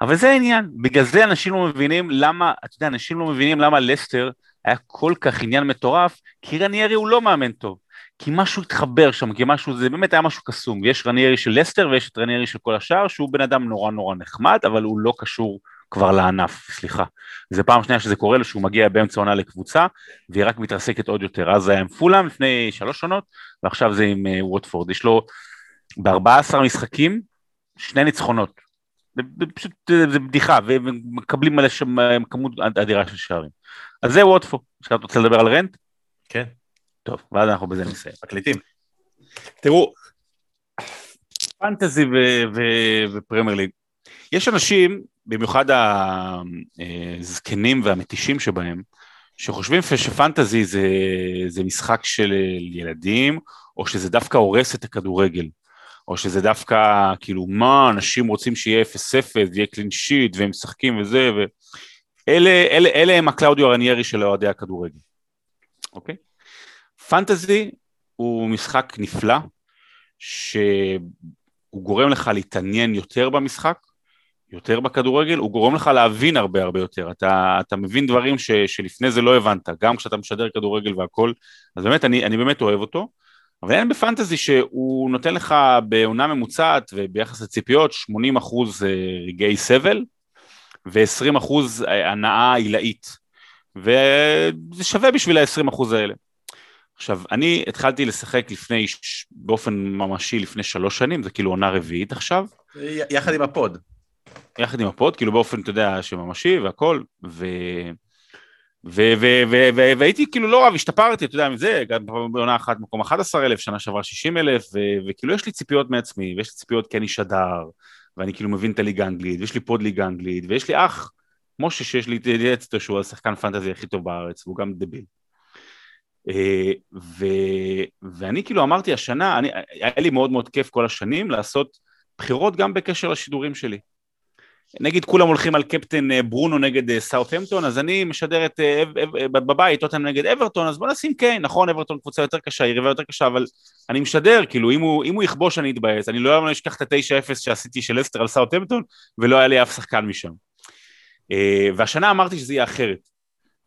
אבל זה העניין, בגלל זה אנשים לא מבינים למה, אתה יודע, אנשים לא מבינים למה לסטר היה כל כך עניין מטורף, כי רניירי הוא לא מאמן טוב. כי משהו התחבר שם, כי משהו, זה באמת היה משהו קסום. יש רניירי של לסטר ויש את רניירי של כל השאר, שהוא בן אדם נורא נורא נחמד, אבל הוא לא קשור כבר לענף, סליחה. זה פעם שנייה שזה קורה לו, שהוא מגיע באמצע עונה לקבוצה, והיא רק מתרסקת עוד יותר. אז זה היה עם פולאם לפני שלוש עונות, ועכשיו זה עם uh, ווטפורד. יש לו ב-14 משחקים, שני ניצחונות. זה פשוט, זה בדיחה, ומקבלים מלא שם כמות אדירה של שערים. אז זה ווטפורד. עכשיו אתה רוצה לדבר על רנט? כן. טוב, ואז אנחנו בזה נסיים. מקליטים. תראו, פנטזי ופרמייר ליג. יש אנשים, במיוחד הזקנים והמתישים שבהם, שחושבים שפנטזי זה, זה משחק של ילדים, או שזה דווקא הורס את הכדורגל, או שזה דווקא, כאילו, מה, אנשים רוצים שיהיה 0-0 ויהיה קלין שיט, והם משחקים וזה, ו... אלה, אלה, אלה הם הקלאודיו הרניירי של אוהדי הכדורגל, אוקיי? פנטזי הוא משחק נפלא, שהוא גורם לך להתעניין יותר במשחק, יותר בכדורגל, הוא גורם לך להבין הרבה הרבה יותר, אתה, אתה מבין דברים ש, שלפני זה לא הבנת, גם כשאתה משדר כדורגל והכל, אז באמת, אני, אני באמת אוהב אותו, אבל אין בפנטזי שהוא נותן לך בעונה ממוצעת וביחס לציפיות 80 אחוז אה, רגעי סבל ו-20 אחוז אה, הנאה עילאית, וזה שווה בשביל ה-20 אחוז האלה. עכשיו, אני התחלתי לשחק לפני, באופן ממשי לפני שלוש שנים, זה כאילו עונה רביעית עכשיו. יחד עם הפוד. יחד עם הפוד, כאילו באופן, אתה יודע, שממשי והכל, ו... והייתי כאילו לא רב, השתפרתי, אתה יודע, מזה, גם בעונה אחת מקום 11 אלף, שנה שעברה 60 אלף, וכאילו יש לי ציפיות מעצמי, ויש לי ציפיות כי אני שדר, ואני כאילו מבין את הליגה האנגלית, ויש לי פוד ליגה אנגלית, ויש לי אח, משה שיש לי את אצלו שהוא השחקן פנטזי הכי טוב בארץ, והוא גם דביל. אה, ו, ואני כאילו אמרתי השנה, אני, היה לי מאוד מאוד כיף כל השנים לעשות בחירות גם בקשר לשידורים שלי. נגיד כולם הולכים על קפטן אה, ברונו נגד סאות'המפטון, אז אני משדר את, אה, בבית אותם נגד אברטון, אז בוא נשים קיין, נכון, אברטון קבוצה יותר קשה, יריבה יותר קשה, אבל אני משדר, כאילו, אם הוא, אם הוא יכבוש אני אתבאס, אני לא אשכח את ה-9-0 שעשיתי של אסטר על סאות'המפטון, ולא היה לי אף שחקן משם. אה, והשנה אמרתי שזה יהיה אחרת.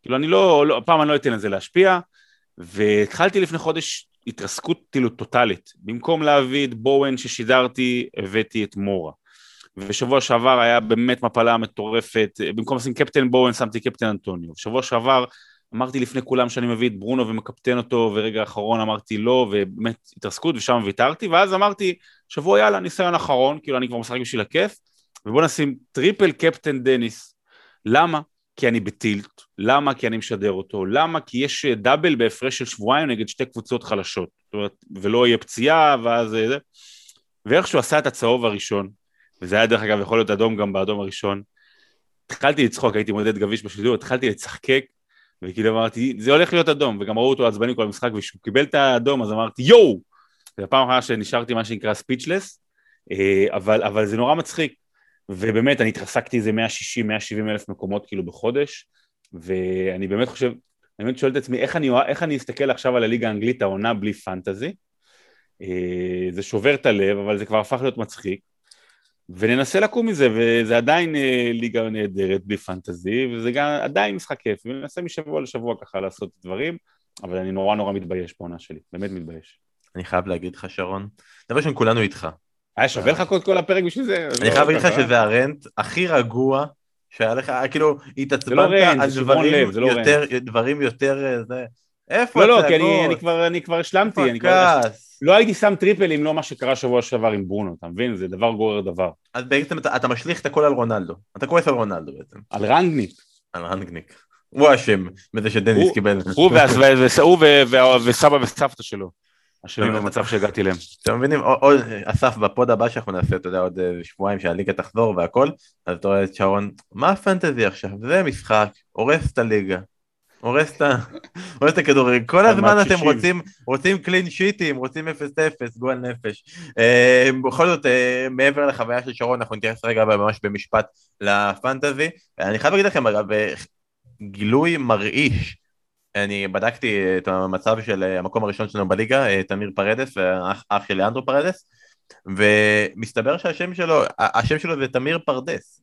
כאילו אני לא, לא הפעם אני לא אתן לזה להשפיע, והתחלתי לפני חודש התרסקות כאילו טוטאלית. במקום להביא את בואן ששידרתי, הבאתי את מורה. ושבוע שעבר היה באמת מפלה מטורפת, במקום לשים קפטן בואן שמתי קפטן אנטוניו. שבוע שעבר אמרתי לפני כולם שאני מביא את ברונו ומקפטן אותו, ורגע האחרון אמרתי לא, ובאמת התרסקות ושם ויתרתי, ואז אמרתי, שבוע יאללה, ניסיון אחרון, כאילו אני כבר משחק בשביל הכיף, ובוא נשים triple captain דניס. למה? כי אני ב tilt, למה? כי אני משדר אותו, למה? כי יש double בהפרש של שבועיים נגד שתי קבוצות חלשות, זאת אומרת, ולא יהיה פציעה, ואז זה, ואיכשהו עשה את הצהוב הראשון, וזה היה דרך אגב יכול להיות אדום גם באדום הראשון, התחלתי לצחוק, הייתי מודד גביש בשידור, התחלתי לצחקק, וכאילו אמרתי, זה הולך להיות אדום, וגם ראו אותו עצבני כל המשחק, וכשהוא קיבל את האדום אז אמרתי יואו! זו הפעם האחרונה שנשארתי מה שנקרא ספיצ'לס, אה, אבל, אבל זה נורא מצחיק, ובאמת אני התרסקתי איזה 160-170 אלף מקומות כאילו בחודש, ואני באמת חושב, אני באמת שואל את עצמי איך אני, איך אני אסתכל עכשיו על הליגה האנגלית העונה בלי פנטזי, אה, זה שובר את הלב, אבל זה כבר הפך להיות מצחיק, וננסה לקום מזה, וזה עדיין אה, ליגה נהדרת בלי פנטזי, וזה גם עדיין משחק כיף, וננסה משבוע לשבוע ככה לעשות דברים, אבל אני נורא נורא מתבייש בעונה שלי, באמת מתבייש. אני חייב להגיד לך שרון, דבר ראשון כולנו איתך. היה שווה לחכות כל הפרק בשביל זה? אני חייב להגיד לך שזה הרנט הכי רגוע שהיה לך, כאילו התעצבנת על דברים יותר, אה, זה, איפה לא, לא, כי אני כבר השלמתי, אני כבר... לא הייתי שם triple אם לא מה שקרה שבוע שעבר עם ברונו, אתה מבין? זה דבר גורר דבר. אז בעצם אתה, אתה משליך את הכל על רונלדו. אתה כועס על רונלדו בעצם. על רנגניק. על רנגניק. הוא אשם בזה שדניס הוא, קיבל. הוא, הוא וסבא וסבתא שלו. אשמים במצב שהגעתי אליהם. אתם מבינים, אסף, בפוד הבא שאנחנו נעשה, אתה יודע, עוד שבועיים שהליגה תחזור והכל, אז אתה רואה את שרון, מה הפנטזי עכשיו? זה משחק, הורס את הליגה. הורס את הכדורגל, כל הזמן אתם רוצים, רוצים clean sheet ים, רוצים 0-0, גועל נפש. אה, בכל זאת, אה, מעבר לחוויה של שרון, אנחנו נתייחס רגע ממש במשפט לפנטזי. אני חייב להגיד לכם, אגב, אה, גילוי מרעיש, אני בדקתי את המצב של המקום הראשון שלנו בליגה, תמיר פרדס ואח של לאנדרו פרדס, ומסתבר שהשם שלו, השם שלו זה תמיר פרדס.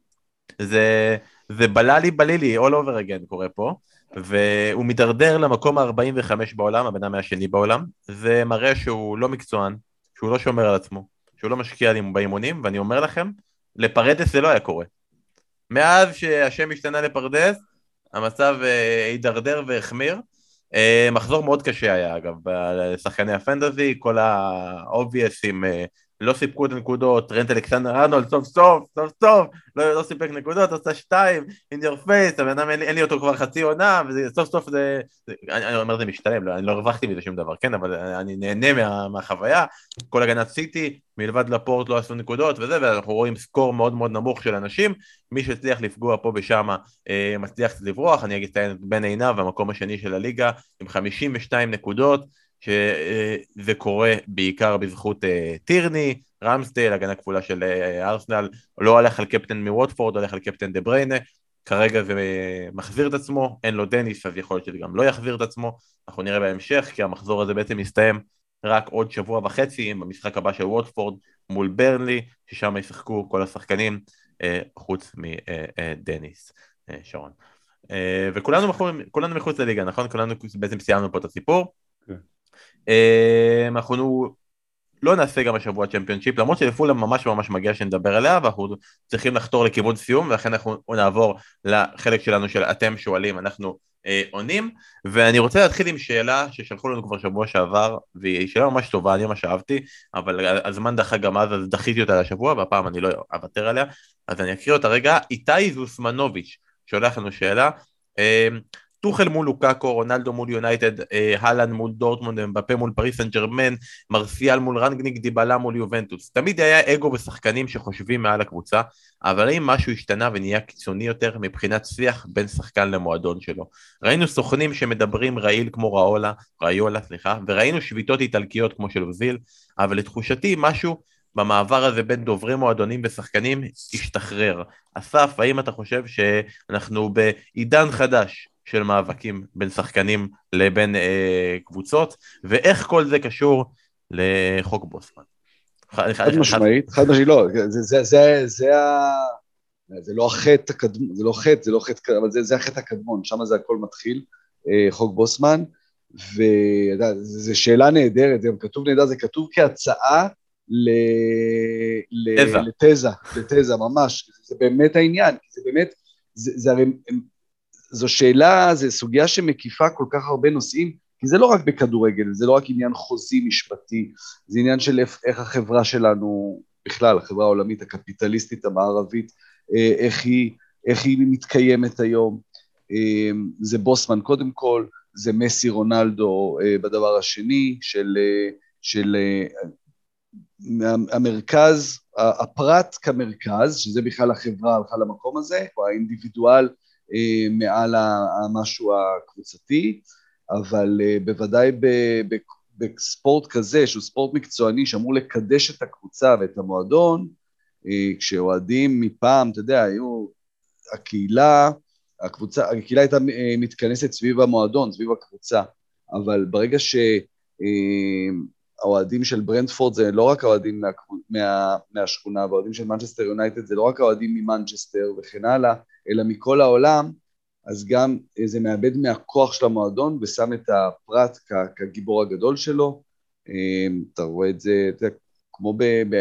זה, זה בללי בלילי, all over again קורה פה. והוא מידרדר למקום ה-45 בעולם, הבן אדם השני בעולם, זה מראה שהוא לא מקצוען, שהוא לא שומר על עצמו, שהוא לא משקיע באימונים, ואני אומר לכם, לפרדס זה לא היה קורה. מאז שהשם השתנה לפרדס, המצב אה, הידרדר והחמיר. אה, מחזור מאוד קשה היה אגב, לשחקני הפנטזי, כל האובייסים לא סיפקו את הנקודות, טרנט אלכסנדר ארנולד סוף סוף, סוף סוף, לא, לא סיפק נקודות, עושה שתיים, in your face, הבן אדם אין, אין לי אותו כבר חצי עונה, וסוף סוף זה, זה אני, אני אומר זה משתלם, לא, אני לא הרווחתי מזה שום דבר, כן, אבל אני נהנה מה, מהחוויה, כל הגנת סיטי, מלבד לפורט לא עשו נקודות וזה, ואנחנו רואים סקור מאוד מאוד נמוך של אנשים, מי שהצליח לפגוע פה ושם אה, מצליח לברוח, אני אגיד את בן עיניו, המקום השני של הליגה, עם 52 נקודות, שזה קורה בעיקר בזכות אה, טירני, רמסדייל, הגנה כפולה של אה, ארסנל, לא הולך על קפטן מווטפורד, הולך על קפטן דה בריינה, כרגע זה אה, מחזיר את עצמו, אין לו דניס, אז יכול להיות שזה גם לא יחזיר את עצמו, אנחנו נראה בהמשך, כי המחזור הזה בעצם מסתיים רק עוד שבוע וחצי במשחק הבא של ווטפורד מול ברנלי, ששם ישחקו כל השחקנים חוץ מדניס, שרון. וכולנו מחוץ לליגה, נכון? כולנו בעצם סיימנו פה את הסיפור. אמ, אנחנו לא נעשה גם השבוע צ'מפיונשיפ, למרות שלפולה ממש ממש מגיע שנדבר עליה, ואנחנו צריכים לחתור לכיוון סיום, ולכן אנחנו נעבור לחלק שלנו של אתם שואלים, אנחנו אה, עונים, ואני רוצה להתחיל עם שאלה ששלחו לנו כבר שבוע שעבר, והיא שאלה ממש טובה, אני ממש אהבתי, אבל הזמן דחה גם אז, אז דחיתי אותה לשבוע, והפעם אני לא אוותר עליה, אז אני אקריא אותה רגע, איתי זוסמנוביץ' שולח לנו שאלה, אה, טוחל מול לוקאקו, רונלדו מול יונייטד, אה, הולאנד מול דורטמונד, אמבפה מול פריס סן ג'רמן, מרסיאל מול רנגניק, דיבאלה מול יובנטוס. תמיד היה אגו ושחקנים שחושבים מעל הקבוצה, אבל האם משהו השתנה ונהיה קיצוני יותר מבחינת שיח בין שחקן למועדון שלו? ראינו סוכנים שמדברים רעיל כמו ראולה, ראיולה, סליחה, וראינו שביתות איטלקיות כמו של אוזיל, אבל לתחושתי משהו במעבר הזה בין דוברי מועדונים ושחקנים השתחרר. אסף, האם אתה חושב שאנחנו בעידן חדש של מאבקים בין שחקנים לבין אה, קבוצות, ואיך כל זה קשור לחוק בוסמן. חד משמעית, חד משמעית, לא, זה, זה, זה, זה, זה לא החטא הקדמון, זה לא חטא, זה לא חטא, אבל זה, זה החטא הקדמון, שם זה הכל מתחיל, אה, חוק בוסמן, וזו שאלה נהדרת, זה גם כתוב נהדר, זה כתוב כהצעה ל... תזה. לתזה, לתזה ממש, זה באמת העניין, זה באמת, זה, זה הרי, זו שאלה, זו סוגיה שמקיפה כל כך הרבה נושאים, כי זה לא רק בכדורגל, זה לא רק עניין חוזי משפטי, זה עניין של איך, החברה שלנו, בכלל, החברה העולמית, הקפיטליסטית המערבית, אה, איך היא, איך היא מתקיימת היום. אה, זה בוסמן קודם כל, זה מסי רונלדו אה, בדבר השני, של, של המרכז, הפרט כמרכז, שזה בכלל החברה הלכה למקום הזה, או האינדיבידואל מעל המשהו הקבוצתי, אבל בוודאי בספורט כזה, שהוא ספורט מקצועני שאמור לקדש את הקבוצה ואת המועדון, אה, כשאוהדים מפעם, אתה יודע, היו, הקהילה, הקבוצה, הקהילה הייתה אה, מתכנסת סביב המועדון, סביב הקבוצה, אבל ברגע שהאוהדים אה, של ברנדפורד זה לא רק האוהדים מה, מה, מהשכונה, והאוהדים של מנצ'סטר יונייטד זה לא רק האוהדים ממנצ'סטר וכן הלאה, אלא מכל העולם, אז גם זה מאבד מהכוח של המועדון ושם את הפרט כגיבור הגדול שלו. אתה רואה את זה, אתה יודע, כמו ב, ב,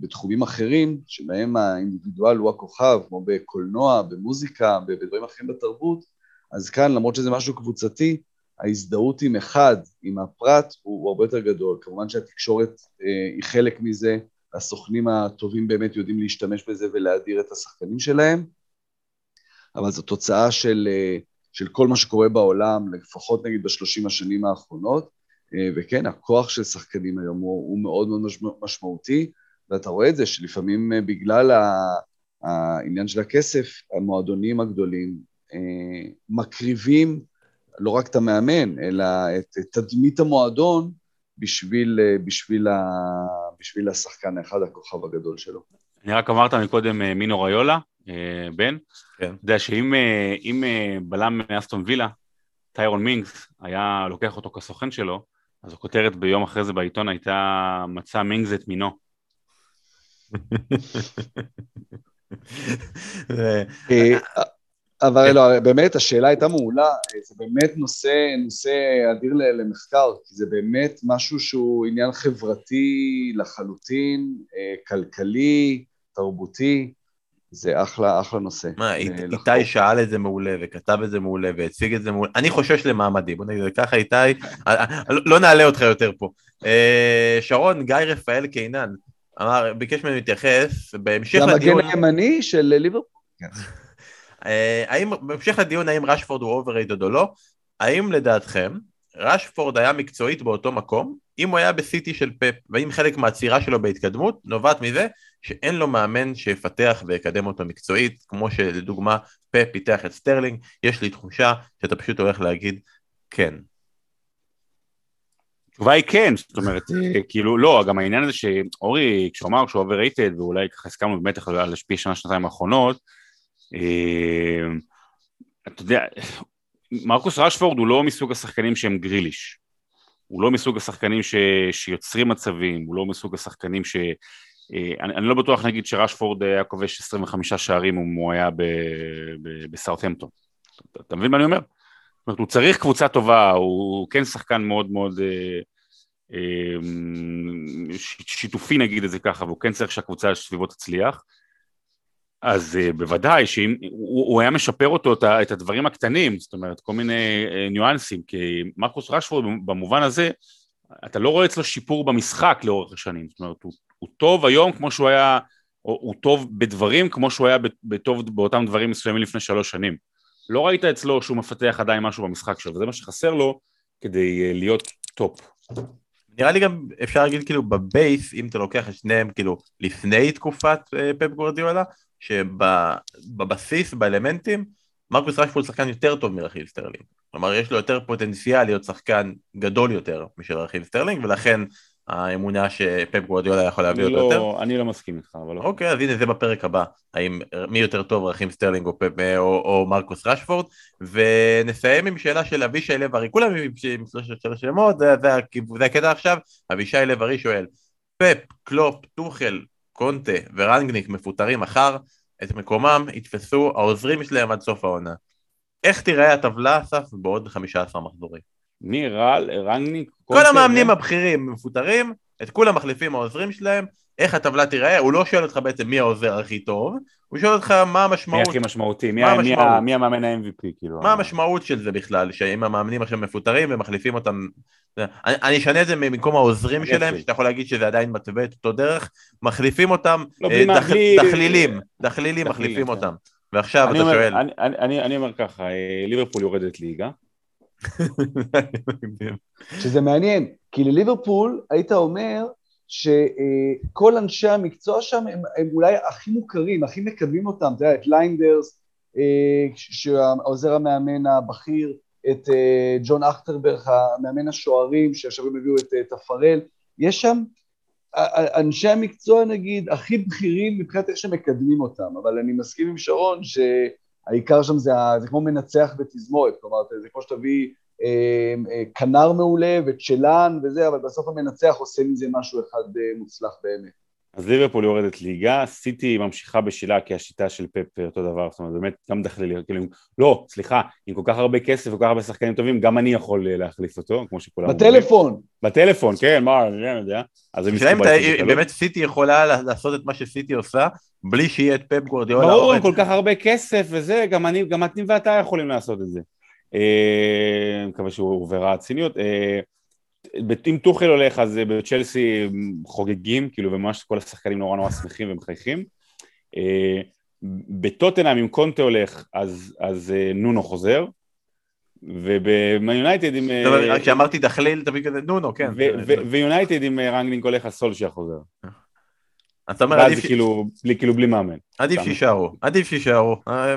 בתחומים אחרים, שבהם האינדיבידואל הוא הכוכב, כמו בקולנוע, במוזיקה, בדברים אחרים בתרבות, אז כאן, למרות שזה משהו קבוצתי, ההזדהות עם אחד, עם הפרט, הוא, הוא הרבה יותר גדול. כמובן שהתקשורת אה, היא חלק מזה, הסוכנים הטובים באמת יודעים להשתמש בזה ולהדיר את השחקנים שלהם, אבל זו תוצאה של, אה, של כל מה שקורה בעולם, לפחות נגיד בשלושים השנים האחרונות, אה, וכן, הכוח של שחקנים היום הוא, הוא מאוד מאוד משמעותי, ואתה רואה את זה שלפעמים אה, בגלל העניין של הכסף, המועדונים הגדולים מקריבים לא רק את המאמן, אלא את תדמית המועדון בשביל, בשביל, ה, בשביל השחקן האחד, הכוכב הגדול שלו. אני רק אמרת מקודם מינו ריולה, בן, כן. אתה יודע שאם בלם מאסטון וילה, טיירון מינגס, היה לוקח אותו כסוכן שלו, אז הכותרת ביום אחרי זה בעיתון הייתה מצא מינגס את מינו. אה, אבל לא, באמת השאלה הייתה מעולה, זה באמת נושא, נושא אדיר למחקר, כי זה באמת משהו שהוא עניין חברתי לחלוטין, אה, כלכלי, תרבותי, זה אחלה, אחלה נושא. מה, אה, איתי שאל את זה מעולה, וכתב את זה מעולה, והציג את זה מעולה. אני חושש למעמדי, בוא נגיד ככה, איתי, אה, אה, לא נעלה אותך יותר פה. שרון, גיא רפאל קינן, אמר, ביקש ממנו להתייחס, בהמשך לדיון... זה המגן הימני של ליברפול? כן. האם, בהמשך לדיון האם רשפורד הוא overrated או לא, האם לדעתכם רשפורד היה מקצועית באותו מקום, אם הוא היה בסיטי של פפ, והאם חלק מהעצירה שלו בהתקדמות נובעת מזה שאין לו מאמן שיפתח ויקדם אותו מקצועית, כמו שלדוגמה פפ פיתח את סטרלינג, יש לי תחושה שאתה פשוט הולך להגיד כן. התשובה היא כן, זאת אומרת, אה, כאילו, לא, גם העניין הזה שאורי, כשהוא אמר שהוא overrated, ואולי ככה הסכמנו באמת על השפיע שנה, שנתיים האחרונות, אה, אתה יודע, מרקוס רשפורד הוא לא מסוג השחקנים שהם גריליש. הוא לא מסוג השחקנים ש... שיוצרים מצבים, הוא לא מסוג השחקנים ש... אה, אני, אני לא בטוח נגיד שרשפורד היה כובש 25 שערים אם הוא היה בסאוטהמפטון. אתה, אתה מבין מה אני אומר? זאת אומרת, הוא צריך קבוצה טובה, הוא כן שחקן מאוד מאוד אה, אה, שיתופי נגיד את זה ככה, והוא כן צריך שהקבוצה סביבו תצליח. אז uh, בוודאי שאם הוא, הוא היה משפר אותו את, את הדברים הקטנים, זאת אומרת כל מיני uh, ניואנסים, כי מרקוס רשפורד במובן הזה, אתה לא רואה אצלו שיפור במשחק לאורך השנים, זאת אומרת הוא, הוא טוב היום כמו שהוא היה, או, הוא טוב בדברים כמו שהוא היה בטוב באותם דברים מסוימים לפני שלוש שנים. לא ראית אצלו שהוא מפתח עדיין משהו במשחק שלו, וזה מה שחסר לו כדי אה, להיות top. נראה לי גם אפשר להגיד כאילו ב base, אם אתה לוקח את שניהם כאילו לפני תקופת פפ גווארדיולה, שבבסיס, באלמנטים, מרקוס רשפורד שחקן יותר טוב מרחים סטרלינג. כלומר, יש לו יותר פוטנציאל להיות שחקן גדול יותר משל רחים סטרלינג, ולכן האמונה שפפ גווארדיולה יכול להביא אותו לא, יותר. אני לא מסכים איתך, אבל... לא. אוקיי, אז הנה זה בפרק הבא, האם מי יותר טוב, רחים סטרלינג או, פפ, או, או מרקוס רשפורד, ונסיים עם שאלה של אבישי לב-ארי, כולם עם שלוש שמות, זה, זה, זה הקטע עכשיו, אבישי לב-ארי שואל, פפ, קלופ, טוחל, קונטה ורנגניק מפוטרים מחר, את מקומם יתפסו העוזרים שלהם עד סוף העונה. איך תיראה הטבלה, אסף, בעוד 15 מחזורים? ניר, רל, רנגניק, כל המאמנים הבכירים מפוטרים, את כולם מחליפים העוזרים שלהם, איך הטבלה תיראה, הוא לא שואל אותך בעצם מי העוזר הכי טוב, הוא שואל אותך מה המשמעות. מי הכי משמעותי, מי, מי? מי המאמן ה-MVP, כאילו. מה המשמעות של זה בכלל, שאם המאמנים עכשיו מפוטרים ומחליפים אותם, אני, אני אשנה את זה ממקום העוזרים. שלהם, שאתה יכול להגיד שזה עדיין מתווה את אותו דרך, מחליפים אותם, לא, אה, דח, בלי- דחלילים, דחלילים מחליפים דחלילים, אותם. ועכשיו אתה אומר, שואל, אני, אני, אני, אני אומר ככה, אה, ליברפול יורדת ליגה, שזה מעניין, כי לליברפול היית אומר שכל אנשי המקצוע שם הם, הם אולי הכי מוכרים, הכי מקדמים אותם, אתה יודע, את ליינדרס, אה, שעוזר המאמן הבכיר, את אה, ג'ון אכטרברג, המאמן השוערים, שעכשיו הם הביאו את אה, טפארל, יש שם אנשי המקצוע נגיד הכי בכירים מבחינת איך שמקדמים אותם, אבל אני מסכים עם שרון שהעיקר שם זה, זה כמו מנצח בתזמורת, כלומר זה כמו שתביא אה, אה, כנר מעולה וצ'לן וזה, אבל בסוף המנצח עושה מזה משהו אחד אה, מוצלח באמת. אז ליברפול יורדת ליגה, סיטי ממשיכה בשילה כי השיטה של פפ אותו דבר, זאת אומרת באמת גם דחלילי, כאילו, לא, סליחה, עם כל כך הרבה כסף וכל כך הרבה שחקנים טובים, גם אני יכול אה, להחליף אותו, כמו שכולם אומרים. בטלפון, בטלפון, כן, מה, אני לא יודע. אז הם אם הקלות. באמת סיטי יכולה לעשות את מה שסיטי עושה, בלי שיהיה את פפ גורדיאולה. ברור, עם כל כך הרבה כסף וזה, גם אני, גם אני ואתה יכולים לעשות את זה. אה, מקווה שהוא הובהרה הציניות. אה, אם טוחל הולך אז אה, בצ'לסי חוגגים, כאילו וממש כל השחקנים נורא נורא שמחים ומחייכים. אה, בטוטנאם אם קונטה הולך אז, אז אה, נונו חוזר. ובמן יונייטד עם... אה, כשאמרתי דחליל, תביא כזה נונו, כן. ויונייטד עם אה, רנגניק הולך אז סולשיה חוזר. אתה אומר, עדיף כאילו, בלי, כאילו בלי מאמן. עדיף. שיישארו, עדיף שיישארו. אה,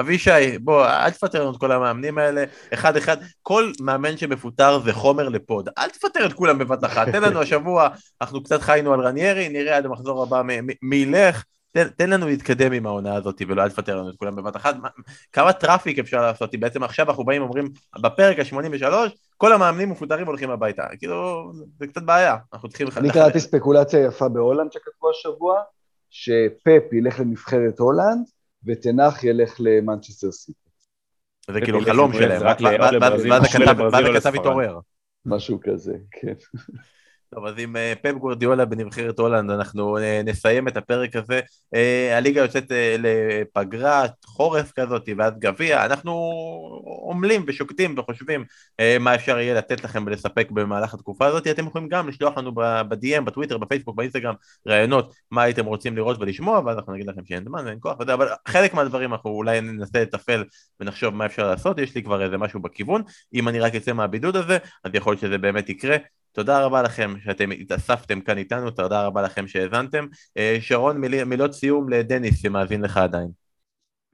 אבישי, בוא, אל תפטר לנו את כל המאמנים האלה, אחד אחד, כל מאמן שמפוטר זה חומר ל pod, אל תפטר את כולם בבת אחת, תן לנו השבוע, אנחנו קצת חיינו על רניירי, נראה עד המחזור הבא מי ילך, תן, תן לנו להתקדם עם העונה הזאת ולא אל תפטר לנו את כולם בבת אחת. מה- כמה traffic אפשר לעשות? בעצם עכשיו אנחנו באים ואומרים, בפרק ה-83, כל המאמנים מפוטרים הולכים הביתה. כאילו, זה קצת בעיה, אנחנו צריכים... אני קראתי ספקולציה יפה בהולנד שכתבו השבוע, שפפ ילך לנבחרת הולנד וטן האח ילך למנצ'סטר סיטי, זה כאילו חלום שלהם, רק ואז- לברזיל, הכתב- לברזיל ואז הכתב. התעורר. משהו כזה, כן. טוב, אז עם אה, פפ גורדיולה בנבחרת הולנד אנחנו אה, נסיים את הפרק הזה. אה, הליגה יוצאת לפגרת חורף כזאת ואז גביע, אנחנו עמלים ושוקדים וחושבים מה אפשר יהיה לתת לכם ולספק במהלך התקופה הזאת. אתם יכולים גם לשלוח לנו ב-DM, בטוויטר, בפייסבוק, באינסטגרם, רעיונות, מה הייתם רוצים לראות ולשמוע, ואז אנחנו נגיד לכם שאין זמן ואין כוח וזה, אבל חלק מהדברים אנחנו אולי ננסה לתפעל ונחשוב מה אפשר לעשות, יש לי כבר איזה משהו בכיוון, אם אני רק אצא מהבידוד הזה, אז יכול להיות שזה באמת יקרה. תודה רבה לכם שאתם התאספתם כאן איתנו, תודה רבה לכם שהאזנתם. אה, שרון, מילי, מילות סיום לדניס שמאזין לך עדיין.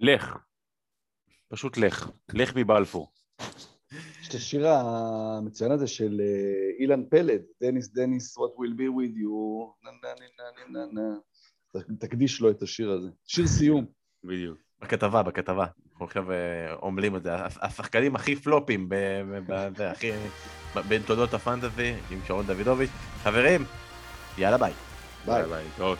לך. פשוט לך. לך מבלפור. יש את השיר המצוין הזה של אה, אילן פלד, דניס דניס, what will be with you, נה נה נה נה נה נה. תקדיש לו את השיר הזה. שיר סיום. בדיוק. בכתבה, בכתבה. אנחנו עכשיו אה, עמלים את זה. הש- השחקנים הכי פלופים ב- ב- בזה, הכי... בתולדות ה fantasy עם שרון דוידוביץ'. חברים, יאללה ביי. ביי. ביי.